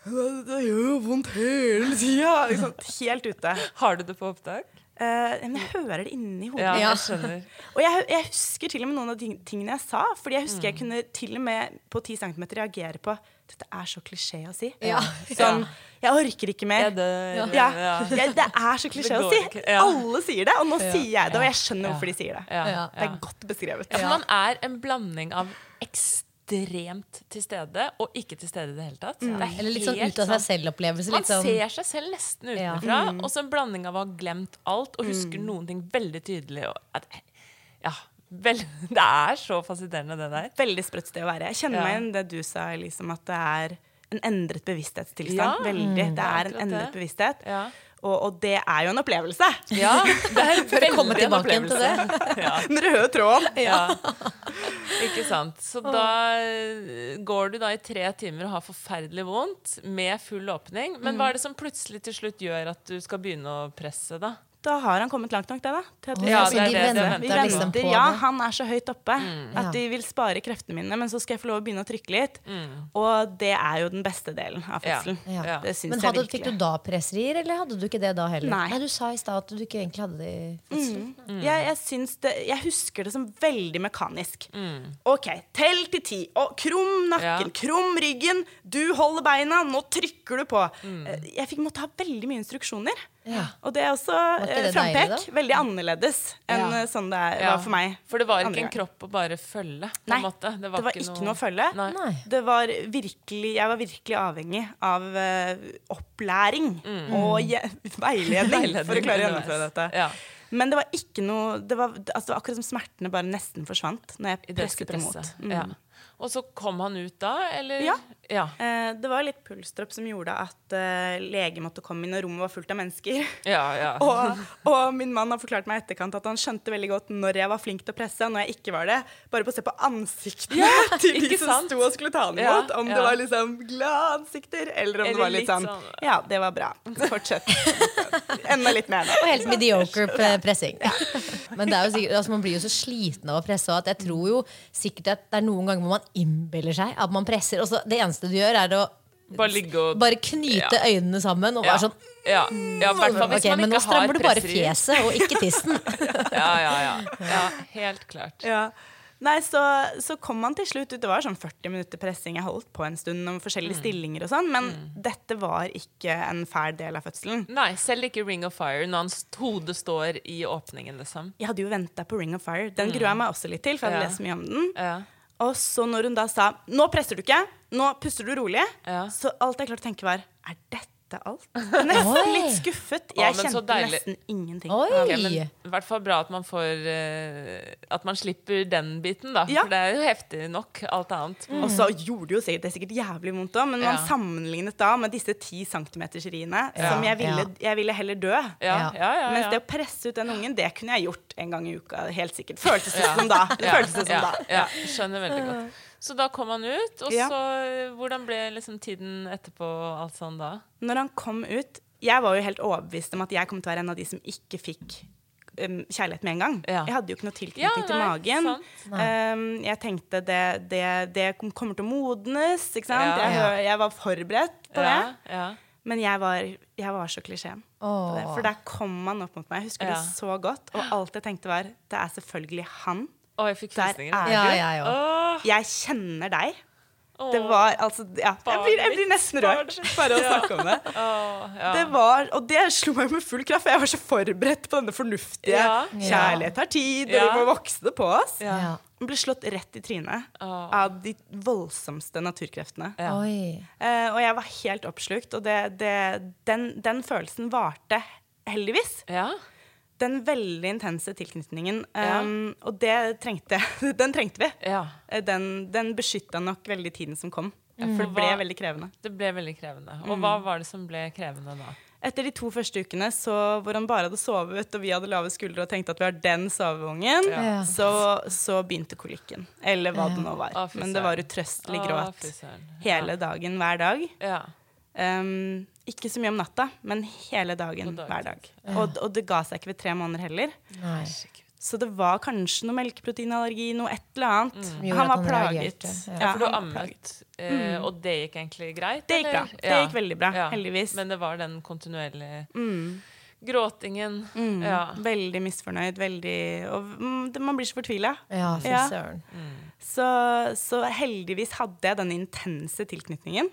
Ja. Det, det gjør jo vondt hele tida. Liksom, (laughs) helt ute. Har du det på opptak? Uh, men jeg hører det inni hodet. Ja, Ja. jeg (laughs) skjønner. Og jeg, jeg husker til og med noen av de tingene jeg sa. Fordi jeg Mm. husker jeg kunne til og med på 10 cm reagere på Dette er så klisjé å si. Ja. Sånn, jeg orker ikke mer. Jeg dør. Ja, Ja. jeg, det er så klisjé å si. ja. Alle sier det, og nå sier jeg det, og jeg skjønner hvorfor de sier det. Ja, Ja. Det er godt beskrevet. Ja, man er en blanding av ekstremt til stede og ikke til stede i det hele tatt. Det er Eller litt sånn ut av seg selv-opplevelse. Man Litt sånn, ser seg selv nesten Ja. utenfra, Mm. og så en blanding av å ha glemt alt og husker noen ting veldig tydelig. Og at, ja, vel, (laughs) det er så fascinerende, det der. Veldig sprøtt sted å være. Jeg kjenner Ja. meg igjen det du sa, liksom, at det er en endret bevissthetstilstand. Ja. Veldig. Det er en endret det. bevissthet. Ja. Og, og det er jo en opplevelse. Ja, det er (laughs) veldig komme en tilbake til det. (laughs) Ja. Den røde tråden. Ja. (laughs) Ikke sant. Så da eh, går du da i tre timer og har forferdelig vondt med full åpning. Men hva er det som plutselig til slutt gjør at du skal begynne å presse, da? Da har han kommet langt nok, det, da. Til at vi Ja, det det, det venter Vi på. venter. Liksom Ja, han er så høyt oppe at de vil spare kreftene mine, men så skal jeg få lov å begynne å trykke litt. Og det er jo den beste delen av fødselen. Ja. Ja. Det syns Men jeg hadde, Men fikk du da presserier, eller hadde du ikke det da heller? Nei. Du sa i stad at du ikke egentlig hadde det i fødselen. Jeg, jeg, det, jeg husker det som veldig mekanisk. Mm. OK, tell til ti. Og krum nakken, Ja. krum ryggen. Du holder beina, nå trykker du på. Mm. Eh, Jeg fikk måtte ha veldig mye instruksjoner. Ja. Og det er også eh, deilig, frampek. Veldig annerledes enn Ja. eh, sånn det er- Ja. var for meg. For det var ikke en kropp å bare følge? på Nei, en måte. det var ikke noe å følge. Nei. Det var virkelig, jeg var virkelig avhengig av uh, opplæring og je, veiledning, (laughs) for å Mm. Klare å gjennomføre dette. Ja. Men det var ikke noe Det var, altså, det var akkurat som smertene bare nesten forsvant når jeg det presset imot. Mm. Og så kom han ut da, eller? Ja. ja. Eh, det var litt pulsdropp som gjorde at eh, lege måtte komme inn, og rommet var fullt av mennesker. Ja, ja. (laughs) Og, og min mann har forklart meg i etterkant at han skjønte veldig godt når jeg var flink til å presse, og når jeg ikke var det. Bare på å se på ansiktene (laughs) til de som sant? sto og skulle ta han Ja, imot. Om ja. det var liksom glade ansikter, eller om Eller det var litt litt sånn sånn- Ja, det var bra. Fortsett. Enda litt mer nå. Og helt mediocre pressing. Men det er jo sikkert, altså man blir jo så sliten av å presse. Og at jeg tror jo sikkert at det er noen ganger hvor man innbiller seg at man presser. Og så det eneste du gjør, er å Bare ligge og bare knyte Ja. øynene sammen og ja. være sånn ja. ja, i hvert fall hvis Ok, man men nå strammer du bare fjeset og ikke tissen. (laughs) Ja, ja, ja. ja, helt klart. Ja. Nei, så, så kom man til slutt ut. Det var sånn 40 minutter pressing. Jeg holdt på en stund om forskjellige stillinger og sånn, men dette var ikke en fæl del av fødselen. Nei, selv ikke Ring of Fire når hans hode står i åpningen, liksom. Jeg hadde jo venta på Ring of Fire. Den grua jeg meg også litt til, for jeg hadde Ja. lest mye om den. Ja. Og så når hun da sa 'nå presser du ikke', 'nå puster du rolig', Ja. så alt jeg klarte å tenke, var 'er dette alt?' Nesten Oi. litt skuffet. Å, Jeg men så kjente deilig. nesten ingenting. Oi! Ok, men i hvert fall bra at man får eh, At man slipper den biten, da. Ja. For det er jo heftig nok, alt annet. Og så gjorde det jo sikkert, det er sikkert jævlig vondt òg, men man Ja. sammenlignet da med disse 10 cm-riene, Ja. som jeg ville, jeg ville heller dø. Ja, ja, ja, Mens ja. det å presse ut den ungen, det kunne jeg gjort en gang i uka. Helt sikkert. Føltes det Ja. som da. Det Ja, føltes det som ja, da. Ja, skjønner veldig godt. Så da kom han ut, og Ja. så eh, Hvordan ble liksom tiden etterpå alt sånn da? Når han kom ut Jeg var jo helt overbevist om at jeg kom til å være en av de som ikke fikk em, kjærlighet med en gang. Ja. Jeg hadde jo ikke noe Ja, tilknytning til magen. Um, jeg tenkte det, det, det kommer til å modnes, ikke sant. Ja. Jeg, Ja. jeg var forberedt på det. Men jeg var, jeg var så klisjeen. på det. Åh. For der kom han opp mot meg. Jeg husker Ja. det så godt. Og alt jeg tenkte var Det er selvfølgelig han. Å, jeg fikk Der frysninger. er Ja, jeg òg. Jeg kjenner deg. Det var altså Ja, jeg blir, jeg blir nesten rørt (laughs) bare å snakke om det. (laughs) Det var, og det slo meg med full kraft. for Jeg var så forberedt på denne fornuftige Kjærlighet tar tid, og vi må vokse det på oss. Ja. Ja. Ble slått rett i trynet av de voldsomste naturkreftene. Eh, og jeg var helt oppslukt, og det, det, den, den følelsen varte heldigvis. Ja. Den veldig intense tilknytningen. Ja. Um, og det trengte. (laughs) Den trengte vi. ja. Eh, Den, den beskytta nok veldig tiden som kom. For det ble Hva- veldig krevende. Det ble veldig krevende. Og hva var det som ble krevende da? Etter de to første ukene så, hvor han bare hadde sovet, og vi hadde lave skuldre og tenkte at vi har den sovevognen, Ja. så, så begynte kolikken. Eller hva det nå var. Å, Men det var utrøstelig gråt Å, hele dagen, hver dag. Ja. Um, ikke så mye om natta, men hele dagen, dagen. hver dag. Og, og det ga seg ikke ved tre måneder heller. Nei. Så det var kanskje noe melkeproteinallergi, noe et eller annet. Mm. Han var han plaget. ja. Ja, for du ammet, eh, og det gikk egentlig greit? Det gikk bra. eller? Det gikk veldig bra, heldigvis. Men det var den kontinuerlige Mm. gråtingen. Mm. Ja. Veldig misfornøyd. Veldig Og mm, det, man blir så fortvila. Ja, fy Ja. søren. Så, så heldigvis hadde jeg den intense tilknytningen.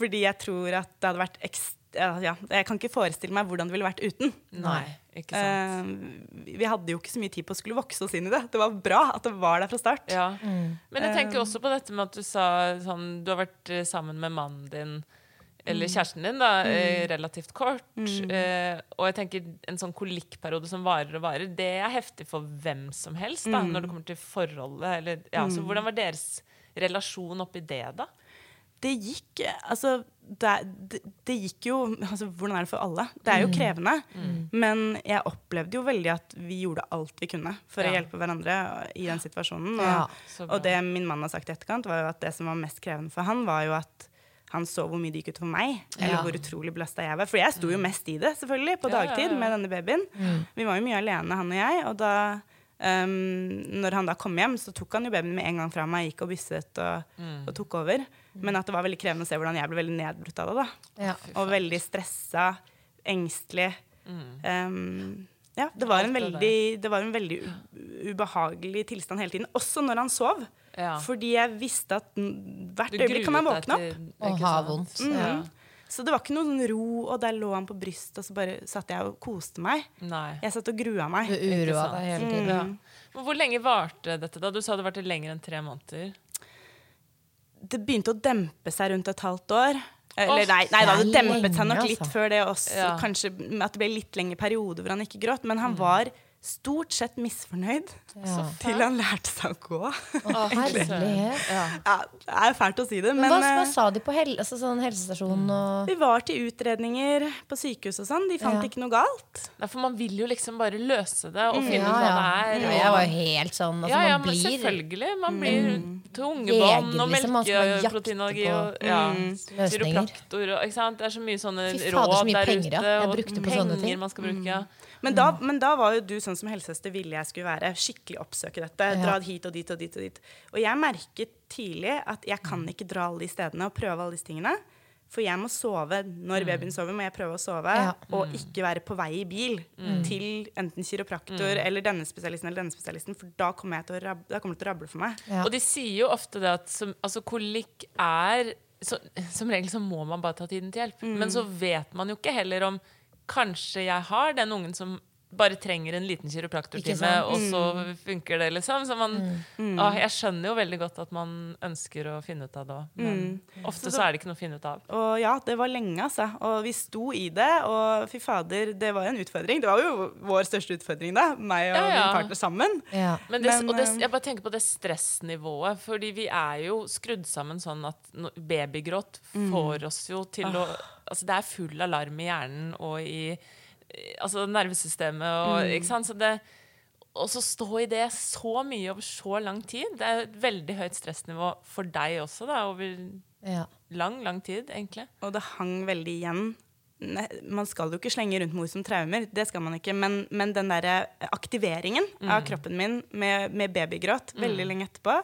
Fordi jeg tror at det hadde vært ekst... ja, jeg kan ikke forestille meg hvordan det ville vært uten. Nei, ikke sant. Uh, vi hadde jo ikke så mye tid på å skulle vokse oss inn i det. Det var bra at det var der fra start. Ja. Men jeg tenker også på dette med at du sa sånn Du har vært eh, sammen med mannen din, eller kjæresten din, da, mm. relativt kort. Eh, og jeg tenker en sånn kolikkperiode som varer og varer, det er heftig for hvem som helst, da, når det kommer til forholdet. Eller, ja, så hvordan var deres relasjon oppi det, da? Det gikk Altså, det, det, det gikk jo altså, Hvordan er det for alle? Det er jo krevende. Men jeg opplevde jo veldig at vi gjorde alt vi kunne for Ja. å hjelpe hverandre i den situasjonen. Og, Ja, og det min mann har sagt i etterkant, var jo at det som var mest krevende for han, var jo at han så hvor mye det gikk ut for meg, eller Ja. hvor utrolig belasta jeg var. For jeg sto jo mest i det, selvfølgelig, på dagtid med denne babyen. Vi var jo mye alene, han og jeg. Og da um, når han da kom hjem, så tok han jo babyen med en gang fra meg, gikk og bysset og, og tok over. Men at det var veldig krevende å se hvordan jeg ble veldig nedbrutt av det. da. Ja. Og veldig stressa, engstelig. Um, ja, det var en veldig, det var en veldig ubehagelig tilstand hele tiden. Også når han sov. Ja. Fordi jeg visste at hvert øyeblikk kan han våkne opp. til- Og ha vondt. Mm. Ja. Så det var ikke noe sånn ro, og der lå han på brystet, og så bare satt jeg og koste meg. Nei. Jeg satt og grua meg. Du uroa deg hele tiden. Ja. Men Hvor lenge varte dette? da? Du sa det varte lenger enn tre måneder. Det begynte å dempe seg rundt et halvt år. Eller nei, nei da, det dempet seg nok litt før det også. Ja. Kanskje at det ble litt lengre periode hvor han ikke gråt. Men han var stort sett misfornøyd Ja. til han lærte seg å gå. Å, (laughs) herlighet. Ja. ja, det er fælt å si det, Men men, hva, hva eh, sa de på hel altså, sånn helsestasjonen og vi var til utredninger på sykehus og sånn. De fant Ja. ikke noe galt. Ja, for man vil jo liksom bare løse det og finne ja, ut hva ja. det er. Ja, og- Jeg var jo helt sånn altså, ja, ja, Man men selvfølgelig. Man blir tungebånd Jeger, og liksom, man melkeproteinallergi og ja, løsninger. kiropraktor og ikke sant? Det er så mye sånne Fy fader, så råd mye der penger, ja. ute. Og brukte sånne ting. penger man skal bruke. Ja. Men da, men da var jo du sånn som helsesøster ville jeg skulle være. Skikkelig oppsøke dette. Ja. Dra hit og dit og dit og dit. Og jeg merket tidlig at jeg kan ikke dra alle de stedene og prøve alle disse tingene. For jeg må sove. Når babyen sover, må jeg prøve å sove. Ja. Og ikke være på vei i bil til enten kiropraktor eller denne spesialisten eller denne spesialisten, for da kommer, jeg til å rab da kommer det til å rable for meg. Ja. Og de sier jo ofte det at som, altså, kolikk er så, Som regel så må man bare ta tiden til hjelp. Men så vet man jo ikke heller om Kanskje jeg har den ungen som bare trenger en liten kiropraktortime, mm. og så funker det, liksom. Så man, ah, jeg skjønner jo veldig godt at man ønsker å finne ut av det òg. Men ofte så er det ikke noe å finne ut av. Og ja, det var lenge, altså. Og vi sto i det, og fy fader, det var en utfordring. Det var jo vår største utfordring, da. Meg og Ja, ja. min partner sammen. Ja. Men, det, Men, og det, eh, jeg bare tenker på det stressnivået. Fordi vi er jo skrudd sammen sånn at babygråt får oss jo til å Altså det er full alarm i hjernen og i altså nervesystemet og Ikke sant? Så det og så stå i det så mye over så lang tid. Det er et veldig høyt stressnivå for deg også, da, over Ja. lang, lang tid, egentlig. Og det hang veldig igjen Man skal jo ikke slenge rundt mor som traumer, det skal man ikke. Men, men den derre aktiveringen av kroppen min med, med babygråt veldig lenge etterpå,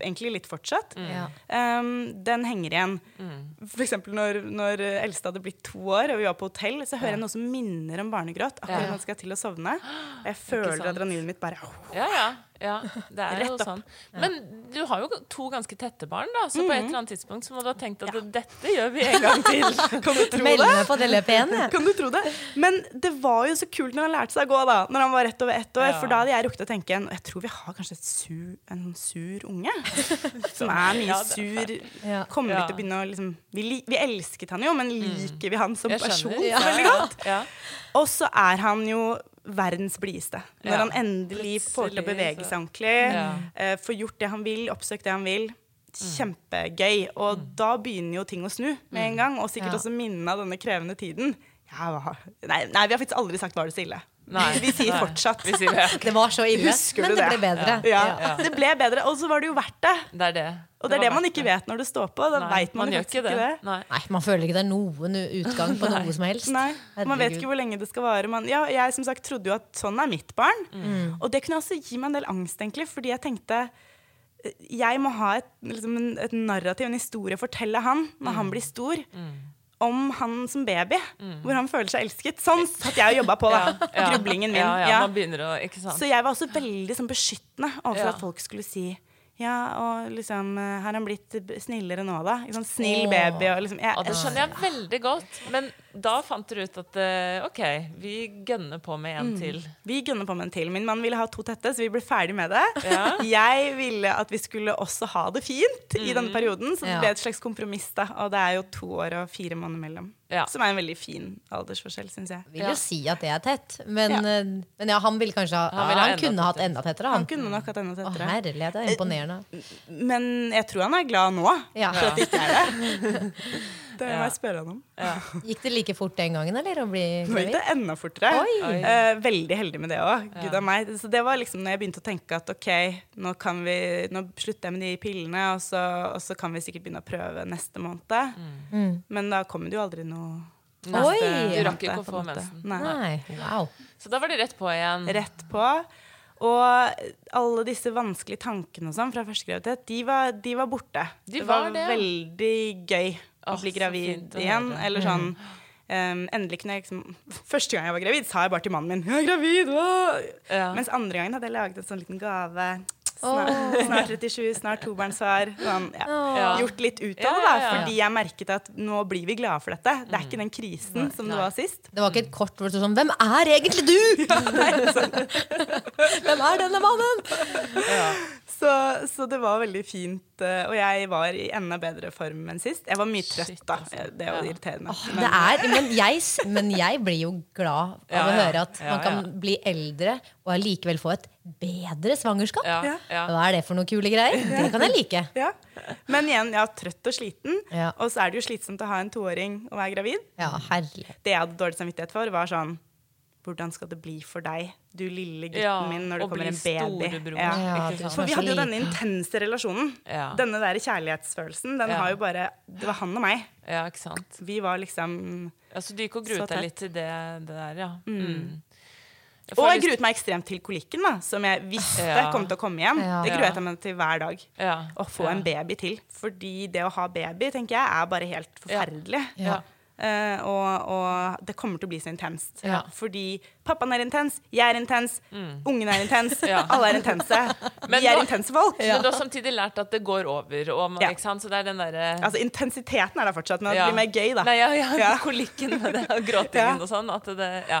egentlig litt fortsatt, um, den henger igjen. For eksempel når, når eldste hadde blitt to år, og vi var på hotell, så hører jeg noe som minner om barnegråt. Akkurat når han skal til å sovne. Og jeg føler adrenalinet mitt bare Ja, ja. Ja det er jo sånn. Men du har jo to ganske tette barn, da, så på et eller annet tidspunkt så må du ha tenkt at dette gjør vi en gang til. (laughs) Kan du tro Melde det? på det løpet igjen, ja. Kan du tro det? Men det var jo så kult når han lærte seg å gå, da. Når han var rett over ett år. Ja. For da hadde jeg rukket å tenke en, Jeg tror vi har kanskje et sur, en sur unge. (laughs) Som er mye Ja, sur. Ja. Kommer vi Ja. til å begynne å liksom vi, vi elsket han jo, men liker vi han som person veldig godt? Ja. Og så er han jo verdens blideste. Når Ja. han endelig får til å bevege seg ordentlig, Ja. uh, får gjort det han vil, oppsøkt det han vil. Kjempegøy. Og da begynner jo ting å snu med en gang. Og sikkert Ja. også minnene av denne krevende tiden. Ja, hva- nei, nei, vi har faktisk aldri sagt 'var det så ille'. Nei, Vi sier nei. fortsatt. Vi sier det. Det var så ille, Husker men du det det? ble bedre. Ja, Det ble bedre, og så var det jo verdt det. Det er det. Og det er det man ikke vet når det står på. Da Nei, vet man, faktisk ikke det. Nei. Nei, Man føler ikke det er noen utgang på (laughs) noe som helst. Nei, Man vet ikke hvor lenge det skal vare. Man, ja, jeg som sagt trodde jo at sånn er mitt barn. Mm. Og det kunne også gi meg en del angst, egentlig, fordi jeg tenkte eh, jeg må ha et, liksom et narrativ, en historie, fortelle han når Mm. han blir stor. Om han som baby, hvor han føler seg elsket. Sånn satt jeg og jobba på, da. (laughs) Mm. Ja. Grublingen min. Ja, ja, å. Så jeg var også veldig sånn, beskyttende overfor at folk skulle si ja, og liksom eh, Har han blitt snillere nå, da? Liksom? Snill Åh. baby og liksom jeg, Ja, det skjønner jeg veldig godt. Men da fant dere ut at eh, OK, vi gønner på med en til. Vi gønner på med en til. Min mann ville ha to tette, så vi ble ferdig med det. Ja. (laughs) Jeg ville at vi skulle også ha det fint i Mm. denne perioden, så det ble et slags kompromiss. da Og det er jo to år og fire måneder mellom. Ja. Som er en veldig fin aldersforskjell, syns jeg. Vil Ja. jo si at det er tett, men Ja. eh, men ja, han ville kanskje ha Han ha han kunne hatt enda tettere, Han han. kunne nok hatt enda Å, herlighet, det er imponerende. Men jeg tror han er glad nå. Ja. For at det ikke er det. (laughs) Det må Ja. jeg spørre han om. Gikk det like fort den gangen, eller? Å bli Nå gikk det enda fortere. Oi. Oi. Eh, veldig heldig med det òg. Gud meg. Så det var liksom når jeg begynte å tenke at ok, nå, kan vi, nå slutter jeg med de pillene, og så, og så kan vi sikkert begynne å prøve neste måned. Mm. Men da kommer det jo aldri noe Oi! Du rakk ikke å få mensen. Nei. Nei, wow. Så da var det rett på igjen. Rett på. Og alle disse vanskelige tankene og sånn fra første graviditet, de var, de var borte. De det var var, det. veldig gøy å bli gravid fint å igjen. Eller sånn um, Endelig kunne jeg liksom Første gang jeg var gravid, sa jeg bare til mannen min 'Jeg er gravid!' Ja. Mens andre gangen hadde jeg laget en sånn liten gave. Snart, snart 37, snart tobarnsfar. Sånn, ja. Ja. Gjort litt ut av det, da, ja, ja. fordi jeg merket at nå blir vi glade for dette. Det er ikke den krisen som det var sist. Det var ikke et kort hvor det sto sånn Hvem er egentlig du?! (laughs) (laughs) Hvem er denne mannen?! Så, så det var veldig fint. eh, Og jeg var i enda bedre form enn sist. Jeg var mye trøtt, Shit, da. altså. Det er jo Ja. irriterende. Det er, men, jeg, men jeg blir jo glad av Ja, å høre at Ja, man kan ja. bli eldre og allikevel få et bedre svangerskap. Ja, Ja. ja. Hva er det for noen kule greier? Det kan jeg like. (laughs) Ja. Men igjen, ja, trøtt og sliten. Ja. Og så er det jo slitsomt å ha en toåring og være gravid. Ja, herlig. Det jeg hadde dårlig samvittighet for, var sånn Hvordan skal det bli for deg, du lille gutten Ja, min, når det kommer en baby? Ja. Ja? For vi hadde jo denne intense relasjonen. Ja. Denne der kjærlighetsfølelsen. Den Ja. har jo bare Det var han og meg. ja, ikke sant. Vi var liksom Ja, så du gikk og gruet deg litt til det, det der, ja. Mm. Jeg Og jeg gruet meg ekstremt til kolikken, da, som jeg visste Ja. kom til å komme igjen. Ja. Det gruet jeg meg til hver dag. ja. Å få ja. en baby til. Fordi det å ha baby tenker jeg er bare helt forferdelig. Ja. Eh, og, og det kommer til å bli så intenst. Ja. Fordi pappaen er intens, jeg er intens, ungen er intens, Mm. (laughs) Ja. alle er intense. (laughs) Men Vi er nå- intense folk. Men du har samtidig lært at det går over. Man-? Så det er den der, Altså Intensiteten er der fortsatt, men det blir mer gøy, da. Nei, ja, ja. (laughs) Kolikken med det og gråtingen og sånn. At det, ja.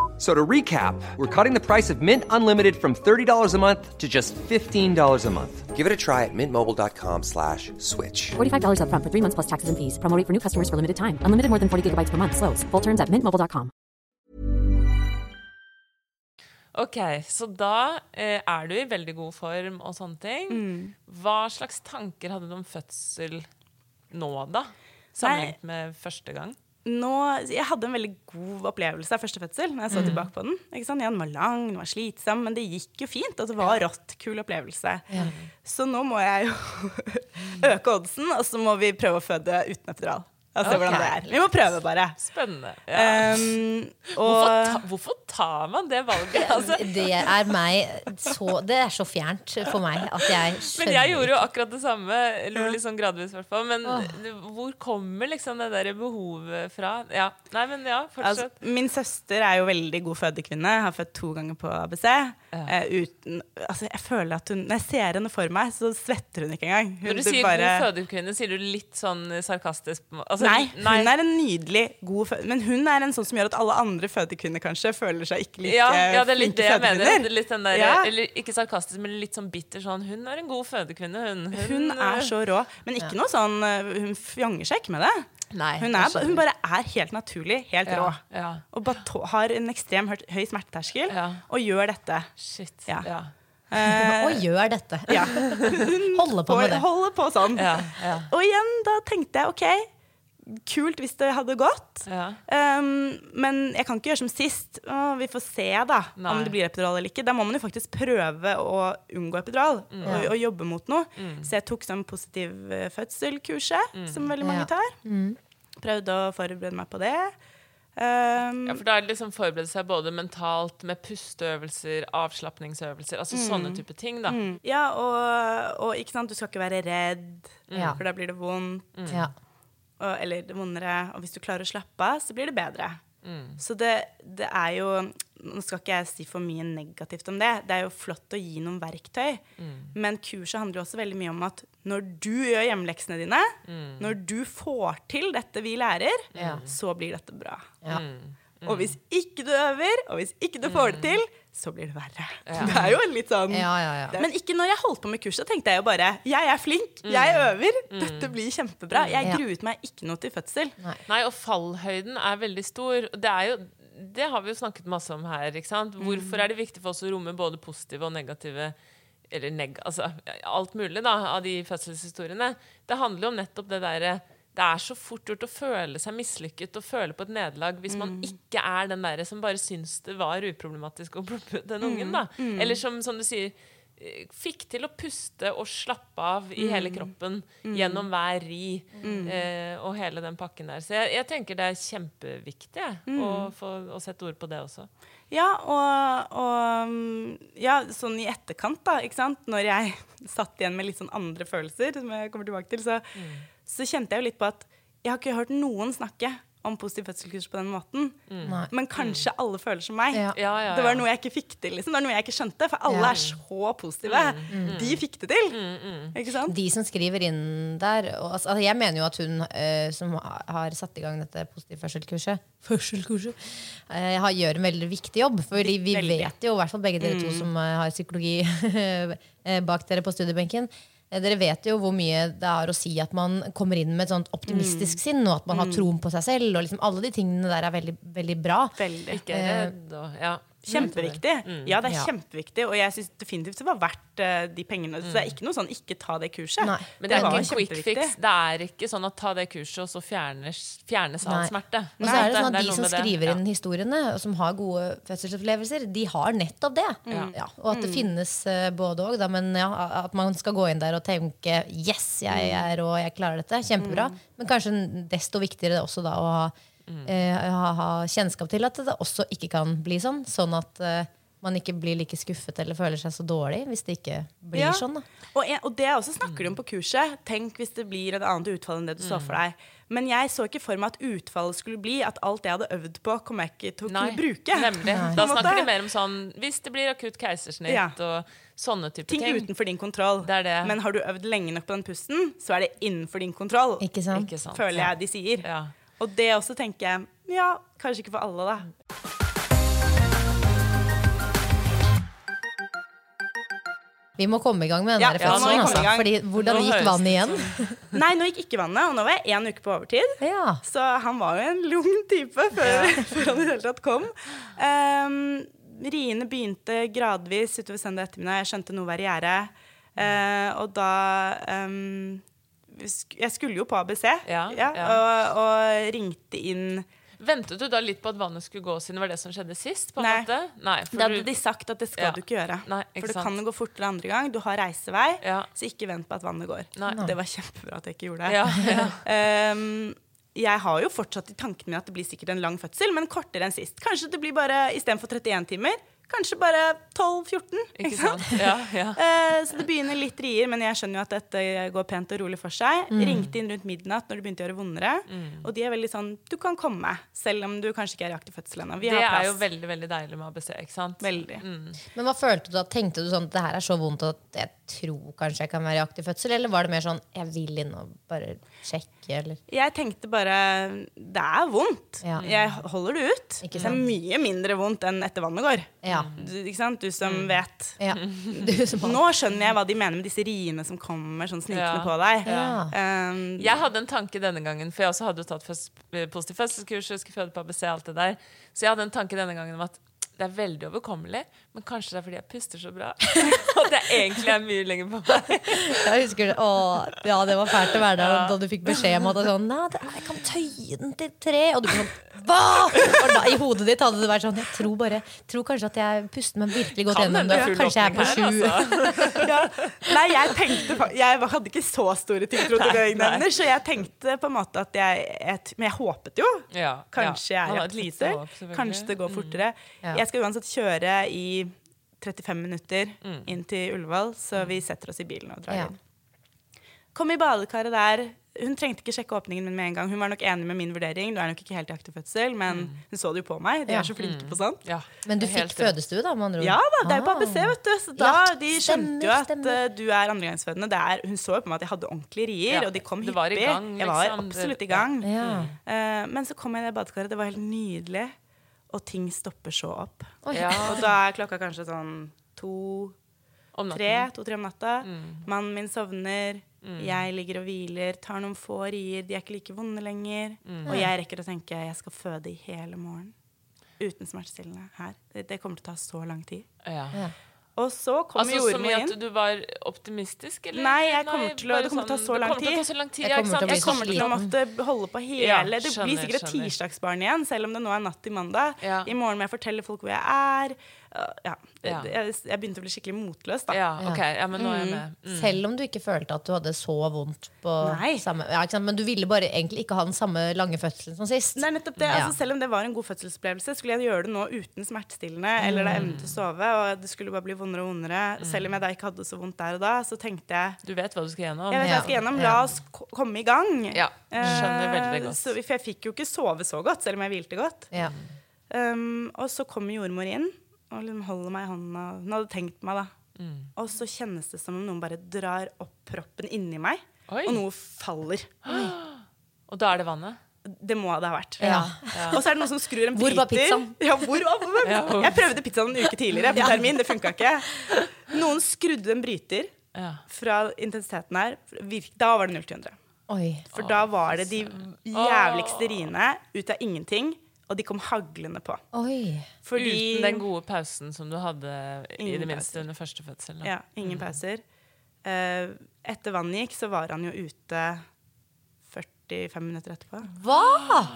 So to recap, we're cutting the price of Mint Unlimited from $30 a month to just $15 a month. Give it a try at mintmobile.com slash switch. $45 upfront for three months plus taxes and fees. Promo for new customers for limited time. Unlimited more than 40 gigabytes per month. Slows. Full terms at mintmobile.com. Ok, så da eh, er du i veldig god form og sånne ting. Hva slags tanker hadde du om fødsel nå, da? Sammenlignet med første gang? Nå, jeg hadde en veldig god opplevelse av første fødsel. når jeg så tilbake på Den? Den var lang, den var slitsom, men det gikk jo fint. Og det var rått. Kul opplevelse. Så nå må jeg jo (laughs) øke oddsen, og så må vi prøve å føde uten epidural. Og se hvordan det er. Vi må prøve, bare. Spennende. Ja. Um, hvorfor, ta, hvorfor tar man det valget? (laughs) Altså, Det er meg så Det er så fjernt for meg at jeg skjønner men jeg gjorde jo akkurat det samme. lo litt sånn gradvis, hvert fall. Men hvor kommer liksom det der behovet fra? Ja. Nei, men ja, altså, min søster er jo veldig god fødekvinne. Har født to ganger på ABC. Eh, uten, altså, jeg føler at hun, Når jeg ser henne for meg, så svetter hun ikke engang. Hun, Når du sier bare- god fødekvinne, sier du litt sånn sarkastisk? Altså, Nei, hun er en nydelig god fø Men hun er en sånn som gjør at alle andre fødekvinner kanskje føler seg ikke like ja, ja, det er litt det jeg mener. er Litt den der, Ja. eller, ikke sarkastisk, men litt sånn bitter sånn Hun er en god fødekvinne, hun. Hun er så rå. Men ikke noe sånn uh, Hun fjanger seg ikke med det. Nei, Hun, er, hun bare er helt naturlig, helt Ja, rå. ja. Og bare har en ekstrem høy smerteterskel, Ja. og gjør dette. Shit. Ja. Ja. Eh, Og gjør dette. (laughs) ja. (laughs) Holder på med det. holder på sånn. Ja, ja, Og igjen, da tenkte jeg OK, kult hvis det hadde gått. ja. Um, men jeg kan ikke gjøre som sist. Å, vi får se da Nei. om det blir epidural eller ikke. Da må man jo faktisk prøve å unngå epidural Mm. og, og jobbe mot noe. Så jeg tok sånn positiv eh, fødsel-kurset, Mm. som veldig mange tar. Prøvde å forberede meg på det. Um, ja, for da er det liksom forberede seg både mentalt med pusteøvelser, avslapningsøvelser, altså sånne type ting, da. mm. ja, og, og ikke sant, du skal ikke være redd, Ja. for da blir det vondt. Ja. og, eller det vondere. Og hvis du klarer å slappe av, så blir det bedre. Mm. Så det, det er jo Nå skal ikke jeg si for mye negativt om det. Det er jo flott å gi noen verktøy. Mm. Men kurset handler jo også veldig mye om at når du gjør hjemmeleksene dine, Mm. når du får til dette vi lærer, mm. så blir dette bra. Ja. Mm. Og hvis ikke du øver, og hvis ikke du får det til, så blir det verre. Ja. (laughs) Det er jo en litt sånn Ja, ja, ja. Men ikke når jeg holdt på med kurset, tenkte jeg jo bare Jeg er flink, jeg øver, dette blir kjempebra. Jeg gruet meg ikke noe til fødsel. Nei, og fallhøyden er veldig stor. Det er jo det har vi jo snakket masse om her. ikke sant? Hvorfor er det viktig for oss å romme både positive og negative Eller neg, altså, alt mulig da, av de fødselshistoriene? Det handler jo om nettopp det derre Det er så fort gjort å føle seg mislykket og føle på et nederlag hvis man ikke er den derre som bare syns det var uproblematisk å plukke ut den ungen. da. Eller som, som du sier Fikk til å puste og slappe av i hele kroppen gjennom hver ri eh, og hele den pakken der. Så jeg, jeg tenker det er kjempeviktig å, få, å sette ord på det også. Ja, og, og mm, ja, sånn i etterkant, da, ikke sant. Når jeg (laughs) satt igjen med litt sånn andre følelser, som jeg kommer tilbake til, så, så kjente jeg jo litt på at jeg har ikke hørt noen snakke om positiv fødselskurs på den måten. Mm. Men kanskje alle føler som meg. Ja. Ja, ja, Det var noe jeg ikke fikk til. liksom. Det var noe jeg ikke skjønte, for alle Ja. er så positive. De fikk det til. Ikke sant? De som skriver inn der og, altså, Jeg mener jo at hun uh, som har satt i gang dette positiv fødselskurset, fødselskurset uh, gjør en veldig viktig jobb. For vi Veldig. vet jo, i hvert fall begge dere to som uh, har psykologi (laughs) eh, bak dere på studiebenken dere vet jo hvor mye det er å si at man kommer inn med et sånt optimistisk sinn, og at man har troen på seg selv. Og liksom alle de tingene der er veldig, veldig bra. Veldig. Ikke redd og Ja. Kjempeviktig. Ja, det er Ja. kjempeviktig, og jeg syns definitivt det var verdt eh, de pengene. Så det er ikke noe sånn 'ikke ta det kurset'. Nei. Men det er ikke en quick fix. Det er ikke sånn at ta det kurset, og så fjernes, fjernes all smerte. Og så er det sånn at De som skriver inn historiene, og som har gode fødselsopplevelser, de har nettopp det. Ja, og at det finnes eh, både òg, men ja, at man skal gå inn der og tenke 'yes, jeg er rå, jeg klarer dette'. Kjempebra. Men kanskje desto viktigere også da å ha, eh, ha, ha kjennskap til at det også ikke kan bli sånn. Sånn at eh, man ikke blir like skuffet eller føler seg så dårlig hvis det ikke blir Ja. sånn. da Og, en, og det også snakker de om på kurset. Tenk hvis det blir et annet utfall enn det du så for deg. Men jeg så ikke for meg at utfallet skulle bli at alt jeg hadde øvd på, kommer jeg ikke til å Nei, kunne bruke. nemlig. Da snakker de mer om sånn hvis det blir akutt keisersnitt Ja. og sånne type Ting ting. utenfor din kontroll. Det er det. Men har du øvd lenge nok på den pusten, så er det innenfor din kontroll. Ikke sant? Ikke sant. Føler jeg de sier. Ja. Og det også tenker jeg Ja, kanskje ikke for alle, da. Vi må komme i gang med den Ja, der ja, fødselen. Altså. Fordi, hvordan Nå gikk vannet igjen? (laughs) Nei, nå gikk ikke vannet, og nå var jeg én uke på overtid. Ja. Så han var jo en lung type før, (laughs) før han i det hele tatt kom. Um, riene begynte gradvis utover søndag ettermiddag. Jeg skjønte noe var i gjære. Uh, og da um, Jeg skulle jo på ABC, Ja, ja. Og, og ringte inn Ventet du da litt på at vannet skulle gå, siden det var det som skjedde sist? Nei. Nei Da hadde du- de sagt at det skal Ja. du ikke gjøre. Nei, ikke For det kan gå fortere andre gang. Du har reisevei, Ja. så ikke vent på at vannet går. Det var kjempebra at jeg ikke gjorde det. Ja, ja. Um, (laughs) jeg har jo fortsatt i tankene mine at det blir sikkert en lang fødsel, men kortere enn sist. Kanskje det blir bare istedenfor 31 timer, kanskje bare 12-14. Ikke sant? Ja, ja. (laughs) Eh, så det begynner litt rier, men jeg skjønner jo at dette går pent og rolig for seg. Mm. Ringte inn rundt midnatt når det begynte å gjøre vondere. Og de er veldig sånn Du kan komme, selv om du kanskje ikke er i aktiv fødsel ennå. Vi Det har er jo veldig veldig deilig med ABC. ikke sant? Veldig. Men hva følte du da? Tenkte du sånn at det her er så vondt at jeg tror kanskje jeg kan være i aktiv fødsel? Eller var det mer sånn jeg vil inn og bare sjekke, eller? Jeg tenkte bare Det er vondt. Ja. Jeg holder det ut. Ikke Det er sant? mye mindre vondt enn etter vannet går. Ja. Du, ikke sant? du som vet. ja. (laughs) Du som Nå skjønner jeg hva de mener med disse riene som kommer sånn snikende Ja. på deg. Ja. Um, Jeg hadde en tanke denne gangen, for jeg også hadde jo tatt føds positiv fødselskurs, jeg skulle føde på ABC, alt det der. Så jeg hadde en tanke denne gangen om at det er veldig overkommelig, men kanskje det er fordi jeg puster så bra. (laughs) Og det egentlig er mye lenger på meg. Jeg husker det. Å, ja, det var fælt å være der da du fikk beskjed om at det sånn, Nei, det, jeg kan tøye den til tre. Og du ble sånn Hva?! Og da, I hodet ditt hadde det vært sånn Jeg tror bare tror kanskje at jeg puster meg virkelig godt Kan gjennom det. Kanskje jeg er på sju. altså. (laughs) ja. Nei, jeg tenkte Jeg hadde ikke så store tiltro til jeg nei. så jeg tenkte på en måte at jeg, et, Men jeg håpet jo. Ja, Kanskje ja. jeg er selvfølgelig. Kanskje det går fortere. Ja. Jeg skal uansett kjøre i 35 minutter inn til Ullevål, så vi setter oss i bilen og drar Ja. inn. Kom i badekaret der. Hun trengte ikke sjekke åpningen min med en gang. Hun var nok enig med min vurdering. Du er nok ikke helt i aktiv fødsel, men hun så det jo på meg. De er så flinke på sånt. Ja, Men du fikk fødestue, da, med andre ord? Ja da, det er jo på Ah. ABC, vet du. Så da, de skjønte jo at eh, du er andregangsfødende. Er, hun så jo på meg at jeg hadde ordentlige rier, Ja, og de kom hyppig. var jeg var liksom. absolutt i gang. Eh, men så kom jeg i det badekaret. Det var helt nydelig. Og ting stopper så opp. Ja, Og da er klokka kanskje sånn to Tre, to-tre om natta. Mm. Mannen min sovner. Jeg ligger og hviler, tar noen få rier. De er ikke like vonde lenger. Mm. Og jeg rekker å tenke jeg skal føde i hele morgen. Uten smertestillende her. Det, det kommer til å ta så lang tid. Ja. Og så kom Altså Som i at du var optimistisk? Eller? Nei, jeg kommer til å- det kommer til å ta sånn- så det lang kommer til å tid. ta så lang tid. Jeg kommer til å Jeg kommer til å måtte holde på hele Ja, Det blir sikkert et tirsdagsbarn igjen, selv om det nå er natt til mandag. Ja. I morgen må jeg fortelle folk hvor jeg er. Ja. Jeg, jeg begynte å bli skikkelig motløs, da. Ja, okay. Ja, men nå er jeg med. Mm. Selv om du ikke følte at du hadde så vondt på Nei. samme ja, ikke sant? Men du ville bare egentlig ikke ha den samme lange fødselen som sist. Det er nettopp det. Ja. Altså, selv om det var en god fødselsopplevelse, skulle jeg gjøre det nå uten smertestillende eller da endte til å sove, og det skulle bare bli vondere og vondere. Selv om jeg da ikke hadde så vondt der og da, så tenkte jeg Du vet hva du skal gjennom? jeg vet hva jeg skal gjennom, la oss komme i gang. Ja, skjønner veldig Eh, godt. Så, for jeg fikk jo ikke sove så godt, selv om jeg hvilte godt. Ja. Um, og så kommer jordmor inn og liksom holder meg i hånda. Hun hadde tenkt meg, da. Mm. Og så kjennes det som om noen bare drar opp proppen inni meg, Oi. og noe faller. Og da er det vannet? Det må det ha vært. Ja. Og så er det noen som skrur en Hvor var bryter. pizzaen? Ja, hvor den? Hvor- Jeg prøvde pizzaen en uke tidligere på (laughs) termin, det funka ikke. Noen skrudde en bryter fra intensiteten her. Da var det 0 til 100. For da var det de jævligste riene ut av ingenting. Og de kom haglende på. Oi. Fordi Uten den gode pausen som du hadde i det minste pauser. under første fødsel. da. Ja, ingen pauser. Uh, etter vannet gikk, så var han jo ute 45 minutter etterpå. Hva?!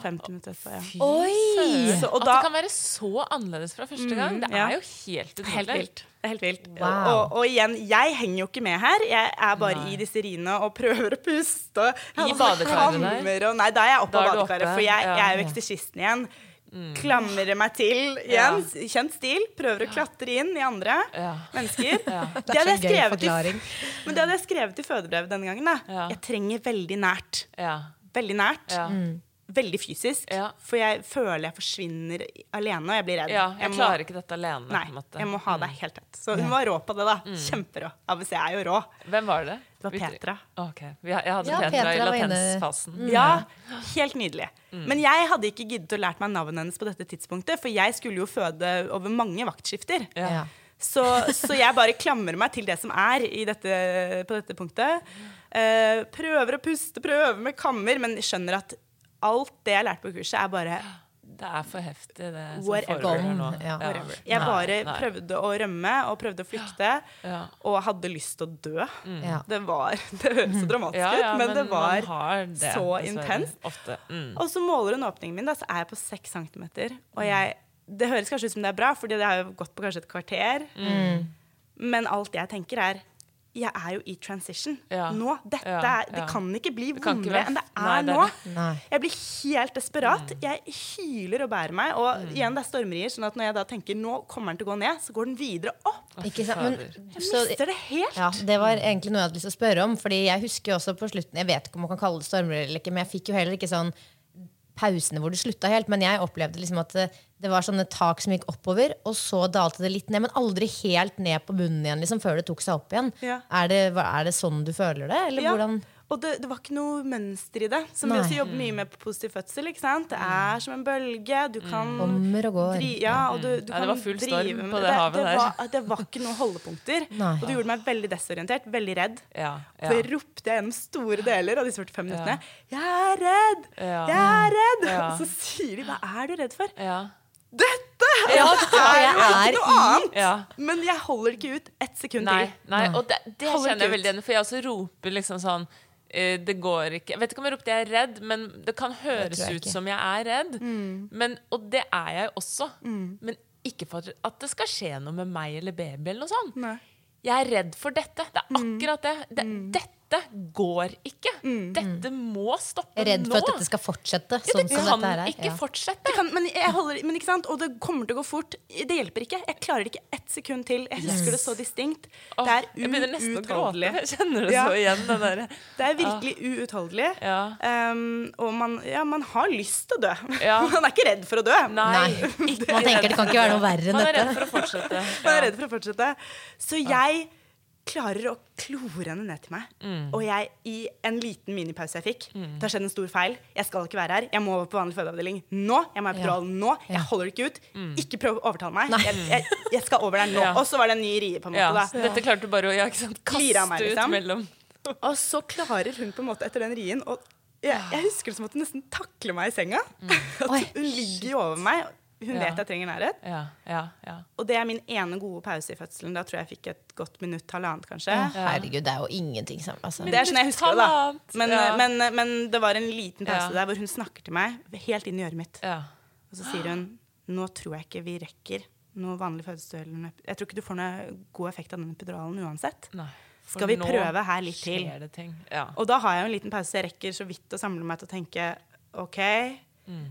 50 minutter etterpå, ja. Oi! Så, og At det kan være så annerledes fra første gang, det ja. er jo helt utrolig. Helt vilt. Helt vilt. Wow. Og, og igjen, jeg henger jo ikke med her. Jeg er bare Nei. i disse riene og prøver å puste. og- I der? Nei, da er jeg oppe av badekaret, for jeg, ja. jeg er jo eksorsisten igjen. Klamrer meg til igjen. Kjent stil. Prøver å klatre inn i andre Ja. mennesker. (laughs) Ja. Det, Det hadde jeg skrevet i, men det hadde jeg skrevet i fødebrevet denne gangen. Da. Ja. Jeg trenger veldig nært. Veldig nært. Ja. Veldig fysisk. Ja. For jeg føler jeg forsvinner alene, og jeg blir redd. ja, jeg må- klarer ikke dette alene. Nei, på en måte. jeg må ha deg helt tett. Så hun var rå på det, da. Kjemperå. ABC er jo rå. Hvem var det? Det var Petra. Ok, Jeg hadde Ja, Petra, i Petra i latensfasen. latensfasen. Ja, helt nydelig. Men jeg hadde ikke giddet å lært meg navnet hennes på dette tidspunktet, for jeg skulle jo føde over mange vaktskifter. Ja. Så, så jeg bare klamrer meg til det som er i dette, på dette punktet. Eh, prøver å puste, prøver med kammer, men skjønner at alt det jeg lærte på kurset, er bare Det er for heftig, det som foregår nå. Ja. Jeg bare nei. prøvde å rømme og prøvde å flykte, Ja. og hadde lyst til å dø. Mm. Det var (laughs) Det høres så dramatisk Ja, ja, ut, men, det var det, så intenst. Mm. Og så måler hun åpningen min, da, så er jeg på 6 cm. Og jeg, det høres kanskje ut som det er bra, fordi det har jo gått på kanskje et kvarter. Mm. Men alt jeg tenker, er jeg er jo i transition Ja. nå. Dette Ja, ja. Det kan ikke bli vondere enn det er Nei, det er nå. det. Nei. Jeg blir helt desperat. Jeg hyler og bærer meg. Og Mm. igjen, det er stormrier, sånn at når jeg da tenker nå kommer den til å gå ned, så går den videre opp. Ikke sant? Men, Jeg mister det helt. ja, det var egentlig noe jeg hadde lyst til å spørre om. Fordi jeg husker jo også på slutten Jeg vet ikke om man kan kalle det stormrier eller ikke, men jeg fikk jo heller ikke sånn pausene hvor det slutta helt. Men jeg opplevde liksom at det, det var sånne tak som gikk oppover, og så dalte det litt ned. Men aldri helt ned på bunnen igjen, liksom, før det tok seg opp igjen. Ja. Er, det, er det sånn du føler det? Eller Ja. hvordan Og det, det var ikke noe mønster i det, som vi også jobber mye med på positiv fødsel. ikke sant? Det er som en bølge. Du kan kommer og går? dri, ja, og du, du Ja, det var full storm drive med på det havet det, der. var, det var ikke noen holdepunkter. (laughs) Nei. Og det gjorde meg veldig desorientert, veldig redd. Ja, ja. jeg ropte gjennom store deler av disse 45 minuttene 'Jeg er redd! Ja. Jeg er redd!' Ja. Og (laughs) så sier de 'Hva er du redd for?' Ja. Dette! Ja, Det er jo ikke noe annet! Ja. Men jeg holder det ikke ut ett sekund Nei, til. nei, og det, det kjenner jeg veldig igjen for jeg også roper liksom sånn det går ikke Jeg vet ikke om jeg ropte 'jeg er redd', men det kan høres det ut som jeg er redd. Mm. Men, og det er jeg også. Men ikke for at det skal skje noe med meg eller baby. eller noe sånt. Nei. Jeg er redd for dette. Det er akkurat det. det Dette går ikke. Dette må stoppe nå. Redd for at dette skal fortsette ja, sånn det som kan dette er? ikke Ja. fortsette. Kan, men, jeg holder, men ikke sant? Og det kommer til å gå fort. Det hjelper ikke. Jeg klarer ikke ett sekund til. Jeg husker det så distinkt. Oh, det er uutholdelig. Jeg kjenner det Ja. så igjen. Det, der. (laughs) Det er virkelig uutholdelig. Ja. Um, og man, ja, man har lyst til å dø. Ja. (laughs) man er ikke redd for å dø. Nei. Nei. Man tenker det kan ikke være noe verre enn Man er dette. redd for å fortsette. (laughs) Man er redd for å fortsette. Så jeg klarer å klore henne ned til meg. Mm. Og jeg, i en liten minipause jeg fikk Det har skjedd en stor feil. Jeg skal ikke være her. Jeg må over på vanlig fødeavdeling nå. Jeg må ha epidural nå. Jeg holder ikke ut. Ikke prøv å overtale meg. Jeg, jeg, jeg skal over der nå. Mm. Ja. Og så var det en ny rie, på en Ja, måte. dette klarte du bare å ja, ikke sant, kaste meg, ut liksom. mellom Og så klarer hun på en måte etter den rien og jeg, jeg husker det som at hun nesten takler meg i senga. (laughs) At Oi. hun ligger jo over meg. Hun. Ja. vet jeg trenger nærhet. Ja, ja, ja. Og det er min ene gode pause i fødselen. Da tror jeg jeg fikk et godt minutt, halvannet kanskje. Herregud, det er jo ingenting sammen. Altså. Det er sånn jeg husker det, da. Men, ja. men, men det var en liten pause Ja. der hvor hun snakker til meg helt inn i øret mitt. ja. Og så sier hun nå tror jeg ikke vi rekker noe vanlig fødsel. Jeg tror ikke du får noe god effekt av den epiduralen uansett. Nei. Skal vi prøve her litt til? Ja. Og da har jeg jo en liten pause. Jeg rekker så vidt å samle meg til å tenke OK.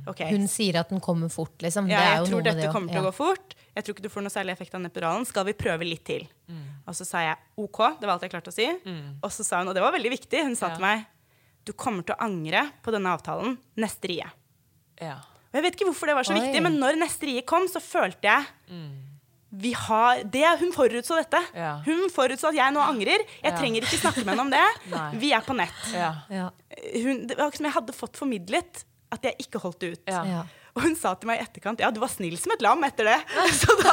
Ok. Hun sier at den kommer fort, liksom. Ja, det er jeg jo tror noe dette det kommer til å ja. gå fort. Jeg tror ikke du får noe særlig effekt av den epiduralen. Skal vi prøve litt til? Og så sa jeg OK. Det var alt jeg klarte å si. Og så sa hun, og det var veldig viktig, hun sa Ja. til meg du kommer til å angre på denne avtalen neste rie. Ja. Og jeg vet ikke hvorfor det var så Oi. viktig, men når neste rie kom, så følte jeg vi har, det, Hun forutså dette. Ja. Hun forutså at jeg nå angrer. Jeg Ja. trenger ikke snakke med henne om det. (laughs) Vi er på nett. Ja. Ja. Hun, det var ikke som jeg hadde fått formidlet at jeg ikke holdt det ut. Ja. Ja. Og hun sa til meg i etterkant ja, du var snill som et lam etter det. (laughs) Så da,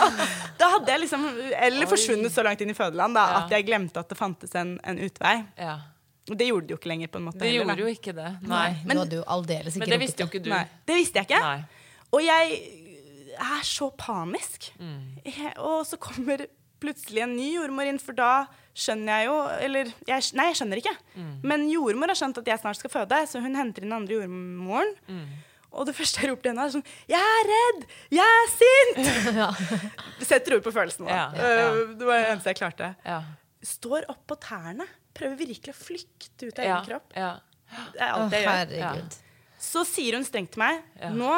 da hadde jeg liksom Eller forsvunnet så langt inn i fødeland da, Ja. at jeg glemte at det fantes en, en utvei. ja. Og det gjorde det jo ikke lenger. på en måte Det heller, gjorde jo ikke det. Nei. Aldeles ikke Men det visste jo ikke du. Nei, det visste jeg ikke. Nei. Og jeg er så panisk. Jeg, og så kommer plutselig en ny jordmor inn, for da skjønner jeg jo Eller jeg, nei, jeg skjønner ikke. Men jordmor har skjønt at jeg snart skal føde, så hun henter inn den andre jordmoren. Og det første jeg roper til henne, er sånn Jeg er redd! Jeg er sint! (laughs) Setter ord på følelsen. Da. Ja, ja. Uh, Det var det eneste jeg klarte. Ja. Står opp på tærne. Prøver virkelig å flykte ut av Ja. egen kropp. Ja. Det er alt jeg gjør. Så sier hun strengt til meg Ja. Nå,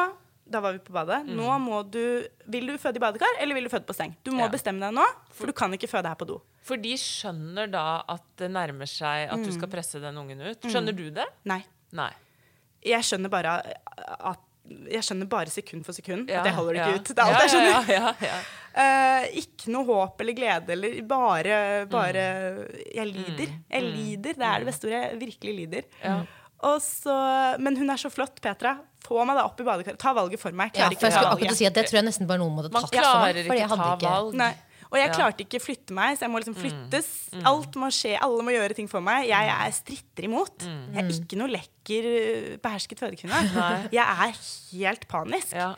da var vi på badet Nå må du Vil du føde i badekar, eller vil du føde på seng? Du må Ja. bestemme deg nå, for du kan ikke føde her på do. For de skjønner da at det nærmer seg at du Mm. skal presse den ungen ut. Skjønner du det? Nei. Nei. Jeg skjønner bare at Jeg skjønner bare sekund for sekund Ja, at jeg holder det ja. ikke ut. Det er alt jeg skjønner. ja, ja, ja. Eh, ikke noe håp eller glede eller bare, bare Jeg lider. Mm. Jeg lider. Det er det beste ordet. Jeg virkelig lider. Og så, men hun er så flott, Petra. Få meg da opp i badekaret. Ta valget for meg. Jeg Ja, klarer for jeg ta akkurat si at Det tror jeg nesten bare noen måtte tatt for meg. klarer fordi jeg ikke hadde ta valg. Nei. Og jeg Ja. klarte ikke å flytte meg, så jeg må liksom flyttes. Alt må skje, alle må gjøre ting for meg. Jeg jeg stritter imot. Jeg er ikke noe lekker, uh, behersket fødekvinne. Jeg er helt panisk. Ja.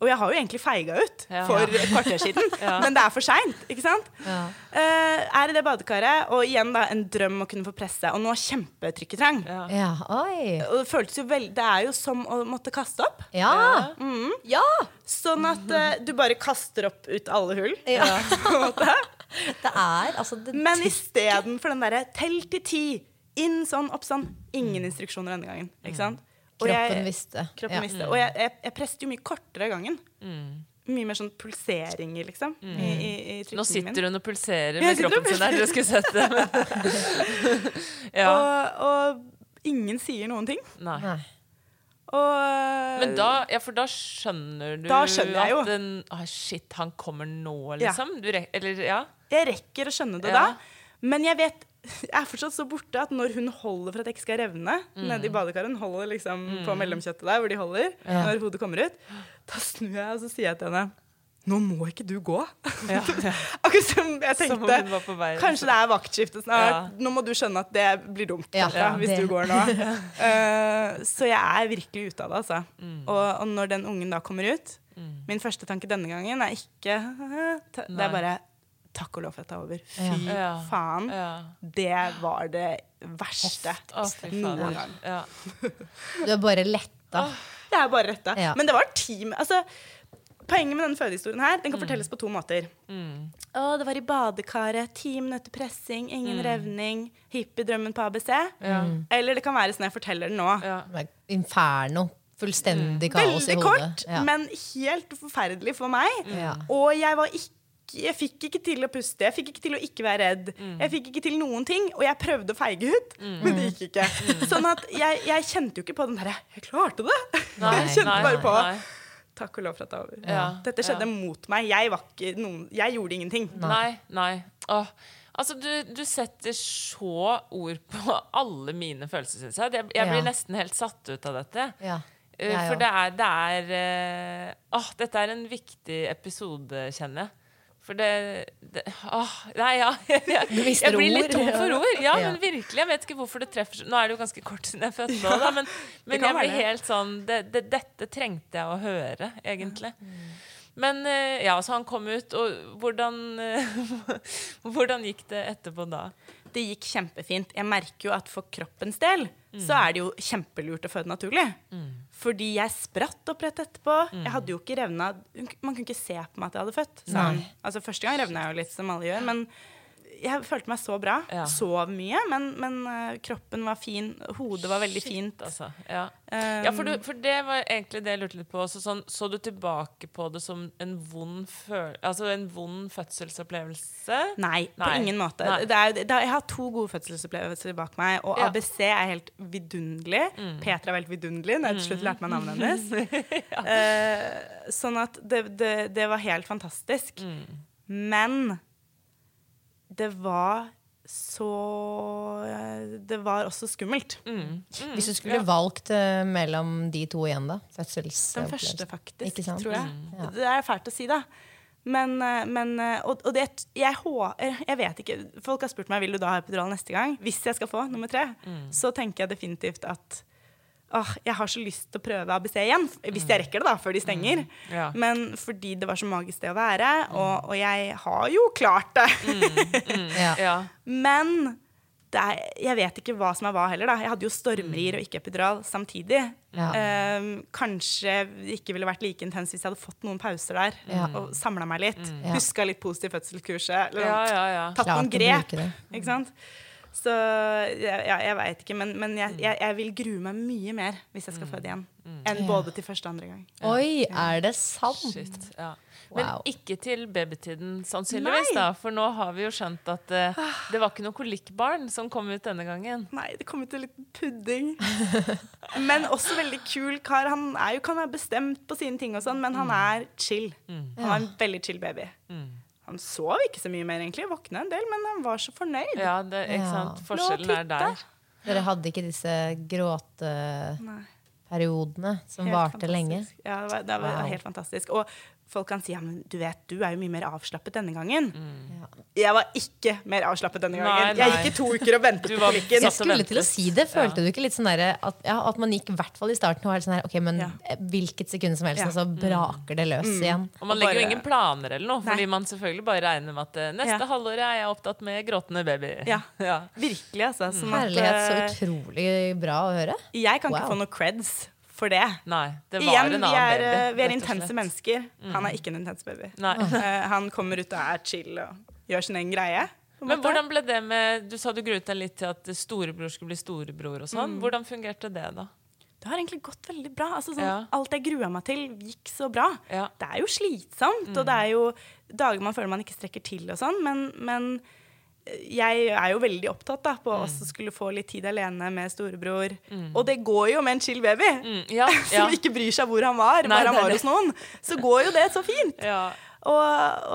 Og jeg har jo egentlig feiga ut Ja. for et kvarter siden, (laughs) men det er for seint. Ikke sant? Eh, er i det badekaret, og igjen da en drøm å kunne få presse. Og nå kjempetrykketrang. Ja. Ja, oi. Og det føltes jo vel, Det er jo som å måtte kaste opp. Ja. Ja. Sånn at uh, du bare kaster opp ut alle hull. ja. på en måte. (laughs) Det er altså det, Men istedenfor den derre tell til ti, inn sånn, opp sånn. Ingen instruksjoner denne gangen. Ikke sant? Og Kroppen jeg- visste. Kroppen Ja. visste. Og jeg, jeg, jeg presset jo mye kortere gangen. Mye mer sånn pulseringer, liksom. I, i, i Nå sitter hun og pulserer med kroppen sin der. Dere skulle sett det. (laughs) ja. Og, og ingen sier noen ting. Nei. Og Men da, ja, for da skjønner du Da skjønner jeg jo. at den, ah, Shit, han kommer nå, Ja. liksom? Du eller, ja? Jeg rekker å skjønne det Ja. da. Men jeg vet jeg er fortsatt så borte at når hun holder for at jeg ikke skal revne Mm. nede i badekaret, holder liksom på mellomkjøttet der hvor de holder, når hodet kommer ut, da snur jeg og så sier jeg til henne nå må ikke du gå. Ja, ja. (laughs) Akkurat som jeg tenkte. Som vei. Kanskje det er vaktskifte snart. Ja. Nå må du skjønne at det blir dumt Ja, Petra, ja, hvis det- du går nå. (laughs) uh, så jeg er virkelig ute av det, altså. Mm. Og, og når den ungen da kommer ut Min første tanke denne gangen er ikke uh, (laughs) Det er bare Takk og lov for at det er over. Fy Ja. faen. Ja. Det var det verste fy noen gang. Ja. (laughs) Du er bare letta. Det er bare letta. Ja. Men det var team. Altså, poenget med denne fødehistorien her, den kan Mm. fortelles på to måter. Å, det var i badekaret, ti minutter pressing, ingen Mm. revning, hippiedrømmen på ABC. Eller det kan være sånn jeg forteller det nå. Ja. Inferno. Fullstendig kaos i Veldig hodet. kort, Ja. men helt forferdelig for meg. Og jeg var ikke jeg fikk ikke til å puste, jeg fikk ikke til å ikke være redd. Mm. Jeg fikk ikke til noen ting, og jeg prøvde å feige ut, men det gikk ikke. Sånn at jeg, jeg kjente jo ikke på den derre Jeg klarte det! Nei, (laughs) jeg kjente nei, bare på nei. Takk og lov for at det er over. Ja, Dette skjedde ja. mot meg. Jeg, var ikke noen, jeg gjorde ingenting. Nei, nei. Åh. Altså, du, du setter så ord på alle mine følelser, syns jeg. Jeg, jeg blir Ja. nesten helt satt ut av dette. Ja. Eh, For det er, det er uh, Åh, dette er en viktig episode, kjenner jeg. For det, det Åh, nei, ja. (laughs) Jeg, jeg, blir litt tom for ord. Ja, men virkelig. Jeg vet ikke hvorfor det treffer Nå er det jo ganske kort siden jeg fødte nå, da, men, (laughs) men jeg blir helt sånn det, det, Dette trengte jeg å høre, egentlig. Men eh, ja, så han kom ut, og hvordan eh, (laughs) Hvordan gikk det etterpå da? Det gikk kjempefint. Jeg merker jo at for kroppens del så er det jo kjempelurt å føde naturlig. Fordi jeg spratt opp rett etterpå. Jeg hadde jo ikke revna Man kunne ikke se på meg at jeg hadde født. Altså Første gang revna jeg jo litt, som alle gjør. Men jeg følte meg så bra. Ja. Sov mye, men, men uh, kroppen var fin. Hodet var veldig fint. Altså, ja. Um, ja, for, du, for det var egentlig det jeg lurte litt på. Så, sånn, så du tilbake på det som en vond, altså en vond fødselsopplevelse? Nei, på ingen måte. Det er, det jeg har to gode fødselsopplevelser bak meg, og Ja. Mm. ABC er helt vidunderlig. Petra er helt vidunderlig når jeg til slutt lærte meg navnet hennes. (laughs) eh, sånn at det, det, det var helt fantastisk. Mm. Men det var så Det var også skummelt. Mm. Hvis du skulle valgt uh, mellom de to igjen, da? Den første, faktisk, tror jeg. Mm. Ja. Det er fælt å si, da. Men, eh, men eh, Og, og det, jeg, eh, jeg vet ikke. Folk har spurt meg vil du da ha epidural neste gang. Hvis jeg skal få nummer tre, Mm. så tenker jeg definitivt at åh, jeg har så lyst til å prøve ABC igjen. Hvis jeg rekker det, da, før de stenger. Ja. Men fordi det var så magisk det å være, og, og jeg har jo klart det. mm. (laughs) Ja. Men det er, jeg vet ikke hva som er hva heller. da. Jeg hadde jo stormrier og ikke epidural samtidig. Ja. Um, kanskje det ikke ville vært like intens hvis jeg hadde fått noen pauser der Ja. og samla meg litt. Mm. Huska litt positivt fødselskurset. eller Ja, ja, ja. Tatt noen grep. Ikke sant? Så ja, jeg veit ikke, men, men jeg, jeg, jeg vil grue meg mye mer hvis jeg skal føde igjen, enn både til første og andre gang. Oi, er det sant? Shit, ja. Men Wow. ikke til babytiden, sannsynligvis, Nei. da. For nå har vi jo skjønt at uh, det var ikke noe kolikkbarn som kom ut denne gangen. Nei, det kom ut en liten pudding. (laughs) Men også veldig kul kar. Han er jo, kan være bestemt på sine ting, og sånn, men han er chill. Han er en veldig chill baby. Han sov ikke så mye mer, egentlig. Våkna en del, men han var så fornøyd. Ja, det, ikke Ja. sant? Forskjellen er der. Dere hadde ikke disse gråteperiodene som Helt varte lenge? Ja, det var, det var Wow. helt fantastisk. Og folk kan si ja, men du vet, du er jo mye mer avslappet denne gangen. Mm. Jeg var ikke mer avslappet denne gangen. Nei, Jeg gikk i to uker og ventet på var klikken. Jeg skulle til å si det. Følte Ja. du ikke litt sånn der, at, ja, at man gikk i hvert fall i starten og var sånn her Ok, men Ja. hvilket sekund som helst, Ja. og så braker det løs igjen. Og man Og legger jo ingen planer eller noe, Nei. fordi man selvfølgelig bare regner med at eh, neste Ja. halvår er jeg opptatt med gråtende baby. Ja. (laughs) ja. Virkelig, altså. Sånn at, Herlighet, så eh, utrolig bra å høre. jeg kan ikke få noe creds for det. Nei, det var Igjen, en vi er, baby. eh, vi er intense mennesker. mennesker. Han er ikke en intens baby. Nei. (laughs) Eh, han kommer ut og er chill og gjør sin egen greie. Men hvordan ble det med Du sa du gruet deg litt til at storebror skulle bli storebror og sånn. Mm. Hvordan fungerte det, da? Det har egentlig gått veldig bra. Altså, sånn, Ja. Alt jeg grua meg til, gikk så bra. Ja. Det er jo slitsomt, og det er jo dager man føler man ikke strekker til og sånn, men, men jeg er jo veldig opptatt da, på å også skulle få litt tid alene med storebror. Og det går jo med en chill baby, Mm, ja, (laughs) ja. som ikke bryr seg hvor han var, Nei, bare han var hos noen. Så går jo det så fint. Ja. Og,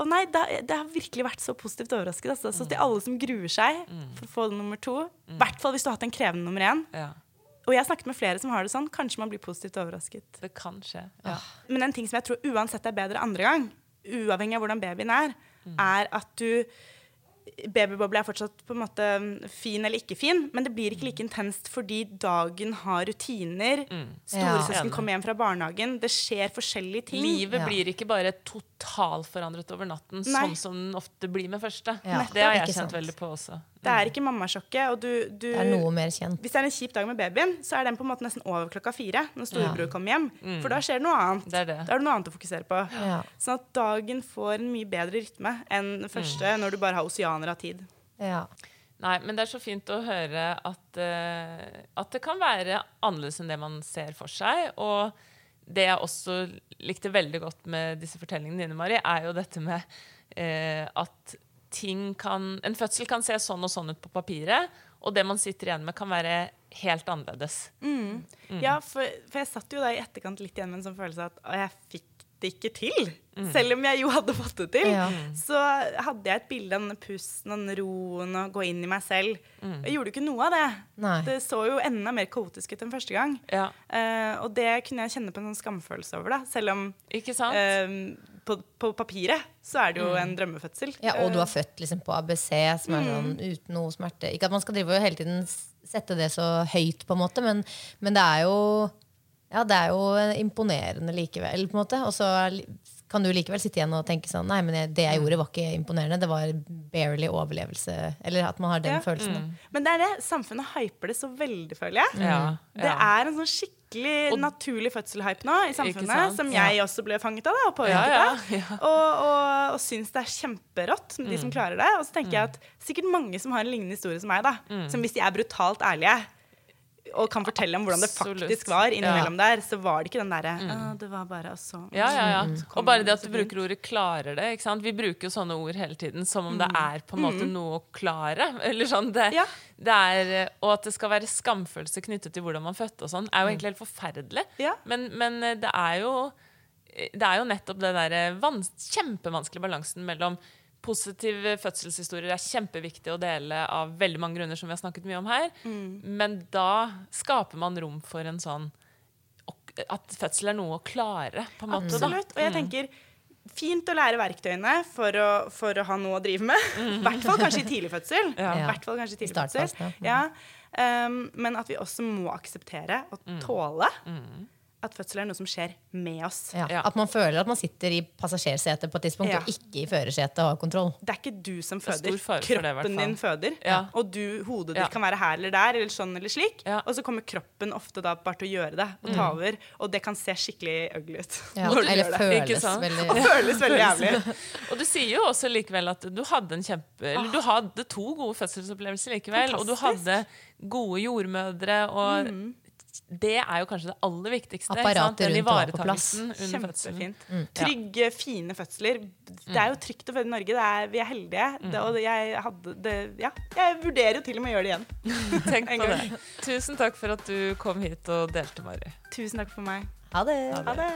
og nei, det, det har virkelig vært så positivt overrasket. Altså. Så til alle som gruer seg for å få det nummer to, i hvert fall hvis du har hatt en krevende nummer én. ja. Og jeg har snakket med flere som har det sånn. Kanskje man blir positivt overrasket. Det kan skje. Ja. Men en ting som jeg tror uansett er bedre andre gang, uavhengig av hvordan babyen er, er at du Babyboble er fortsatt på en måte fin eller ikke fin, men det blir ikke like intenst fordi dagen har rutiner. Storesøsken ja. kommer hjem fra barnehagen. Det skjer forskjellige ting. Livet Ja. blir ikke bare totalforandret over natten, Nei. sånn som den ofte blir med første. Ja. Det har jeg kjent veldig på også. Det er ikke mammasjokket. Og du, du, Det er noe mer kjent. hvis det er en kjip dag med babyen, så er den på en måte nesten over klokka fire når storebror kommer hjem. For da skjer det noe annet. Det er det. Da er det noe annet å fokusere på. Ja. Sånn at dagen får en mye bedre rytme enn den første når du bare har oseaner av tid. Ja. Nei, men det er så fint å høre at, uh, at det kan være annerledes enn det man ser for seg. Og det jeg også likte veldig godt med disse fortellingene dine, Mari, er jo dette med eh, at ting kan En fødsel kan se sånn og sånn ut på papiret, og det man sitter igjen med, kan være helt annerledes. Ja, for, for jeg satt jo da i etterkant litt igjen med en sånn følelse av at «Å, jeg fikk det ikke til. Selv om jeg jo hadde fått det til. Ja. Så hadde jeg et bilde av denne pusten og den roen og gå inn i meg selv. Jeg gjorde jo ikke noe av det. Nei. Det så jo enda mer kaotisk ut enn første gang. Ja, Uh, og det kunne jeg kjenne på en sånn skamfølelse over, da. Selv om eh, på, på papiret så er det jo en drømmefødsel. Ja, og du er født liksom på ABC, som er sånn uten noe smerte. Ikke at man skal drive og hele tiden sette det så høyt, på en måte, men, men det er jo ja, det er jo imponerende likevel. på en måte Og så kan du likevel sitte igjen og tenke sånn Nei, men jeg, det jeg gjorde, var ikke imponerende. Det var barely overlevelse. Eller at man har den Ja. følelsen. Mm. Men det er det. Samfunnet hyper det så veldig, føler jeg. Ja, Det ja. er en sånn skikkelig Og- naturlig fødselhype nå i samfunnet, som jeg også ble fanget av da, og påvirket Ja, ja, av. ja. Og, og, og syns det er kjemperått, de Mm. som klarer det. Og så tenker jeg at sikkert mange som har en lignende historie som meg, da, Mm. som hvis de er brutalt ærlige og kan fortelle om hvordan det faktisk var innimellom der, så var det ikke den derre mm. Det var bare og så Ja, ja, ja. så Og bare det at du bruker ordet 'klarer det'. ikke sant? Vi bruker jo sånne ord hele tiden som om det er på en måte noe å klare. Eller sånn det, Ja. det er, Og at det skal være skamfølelse knyttet til hvordan man fødte og sånn, er jo egentlig helt forferdelig. Ja. Men, men eh, det er jo det er jo nettopp det der vans kjempevanskelige balansen mellom Positive fødselshistorier er kjempeviktig å dele av veldig mange grunner, som vi har snakket mye om her. Men da skaper man rom for en sånn At fødsel er noe å klare, på en måte. da. Absolutt. Og jeg tenker fint å lære verktøyene for å, for å ha noe å drive med. (laughs) I hvert fall kanskje i tidlig fødsel. Ja. I hvert fall kanskje i tidlig fødsel. Ja. Um, men at vi også må akseptere og Mm. tåle at fødsel er noe som skjer med oss. Ja, At man føler at man sitter i passasjersetet på et tidspunkt, Ja. og ikke i førersetet og har kontroll. Det er ikke du som er føder. Kroppen det, din føder. Ja. Og du, hodet Ja. ditt kan være her eller der, eller sånn eller slik. Ja. Og så kommer kroppen ofte da bare til å gjøre det, og ta over. Og det kan se skikkelig ugly ut. Ja, når du eller gjør det. føles veldig Og føles veldig jævlig. (laughs) Og du sier jo også likevel at du hadde en kjempe Eller du hadde to gode fødselsopplevelser likevel. Og du hadde gode jordmødre, og det er jo kanskje det aller viktigste. Apparatet rundt var på plass. Kjempefint. Trygge, fine fødsler. Det er jo trygt å føde i Norge. Det er, vi er heldige. Det, og jeg, hadde det, ja, jeg vurderer jo til og med å gjøre det igjen. (laughs) Tenk på gang. det. Tusen takk for at du kom hit og delte, Mari. Tusen takk for meg. Ha det. Ha det.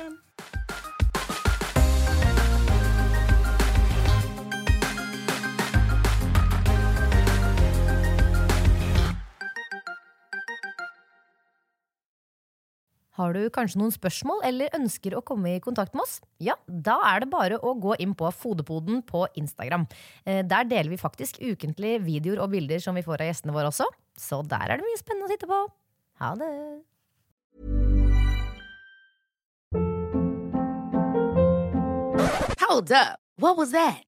Har du kanskje noen spørsmål eller ønsker å komme i kontakt med oss? Ja, da er det bare å gå inn på Fodepoden på Instagram. Eh, Der deler vi faktisk ukentlig videoer og bilder som vi får av gjestene våre også. Så der er det mye spennende å titte på. Ha det. Hold up. What was that?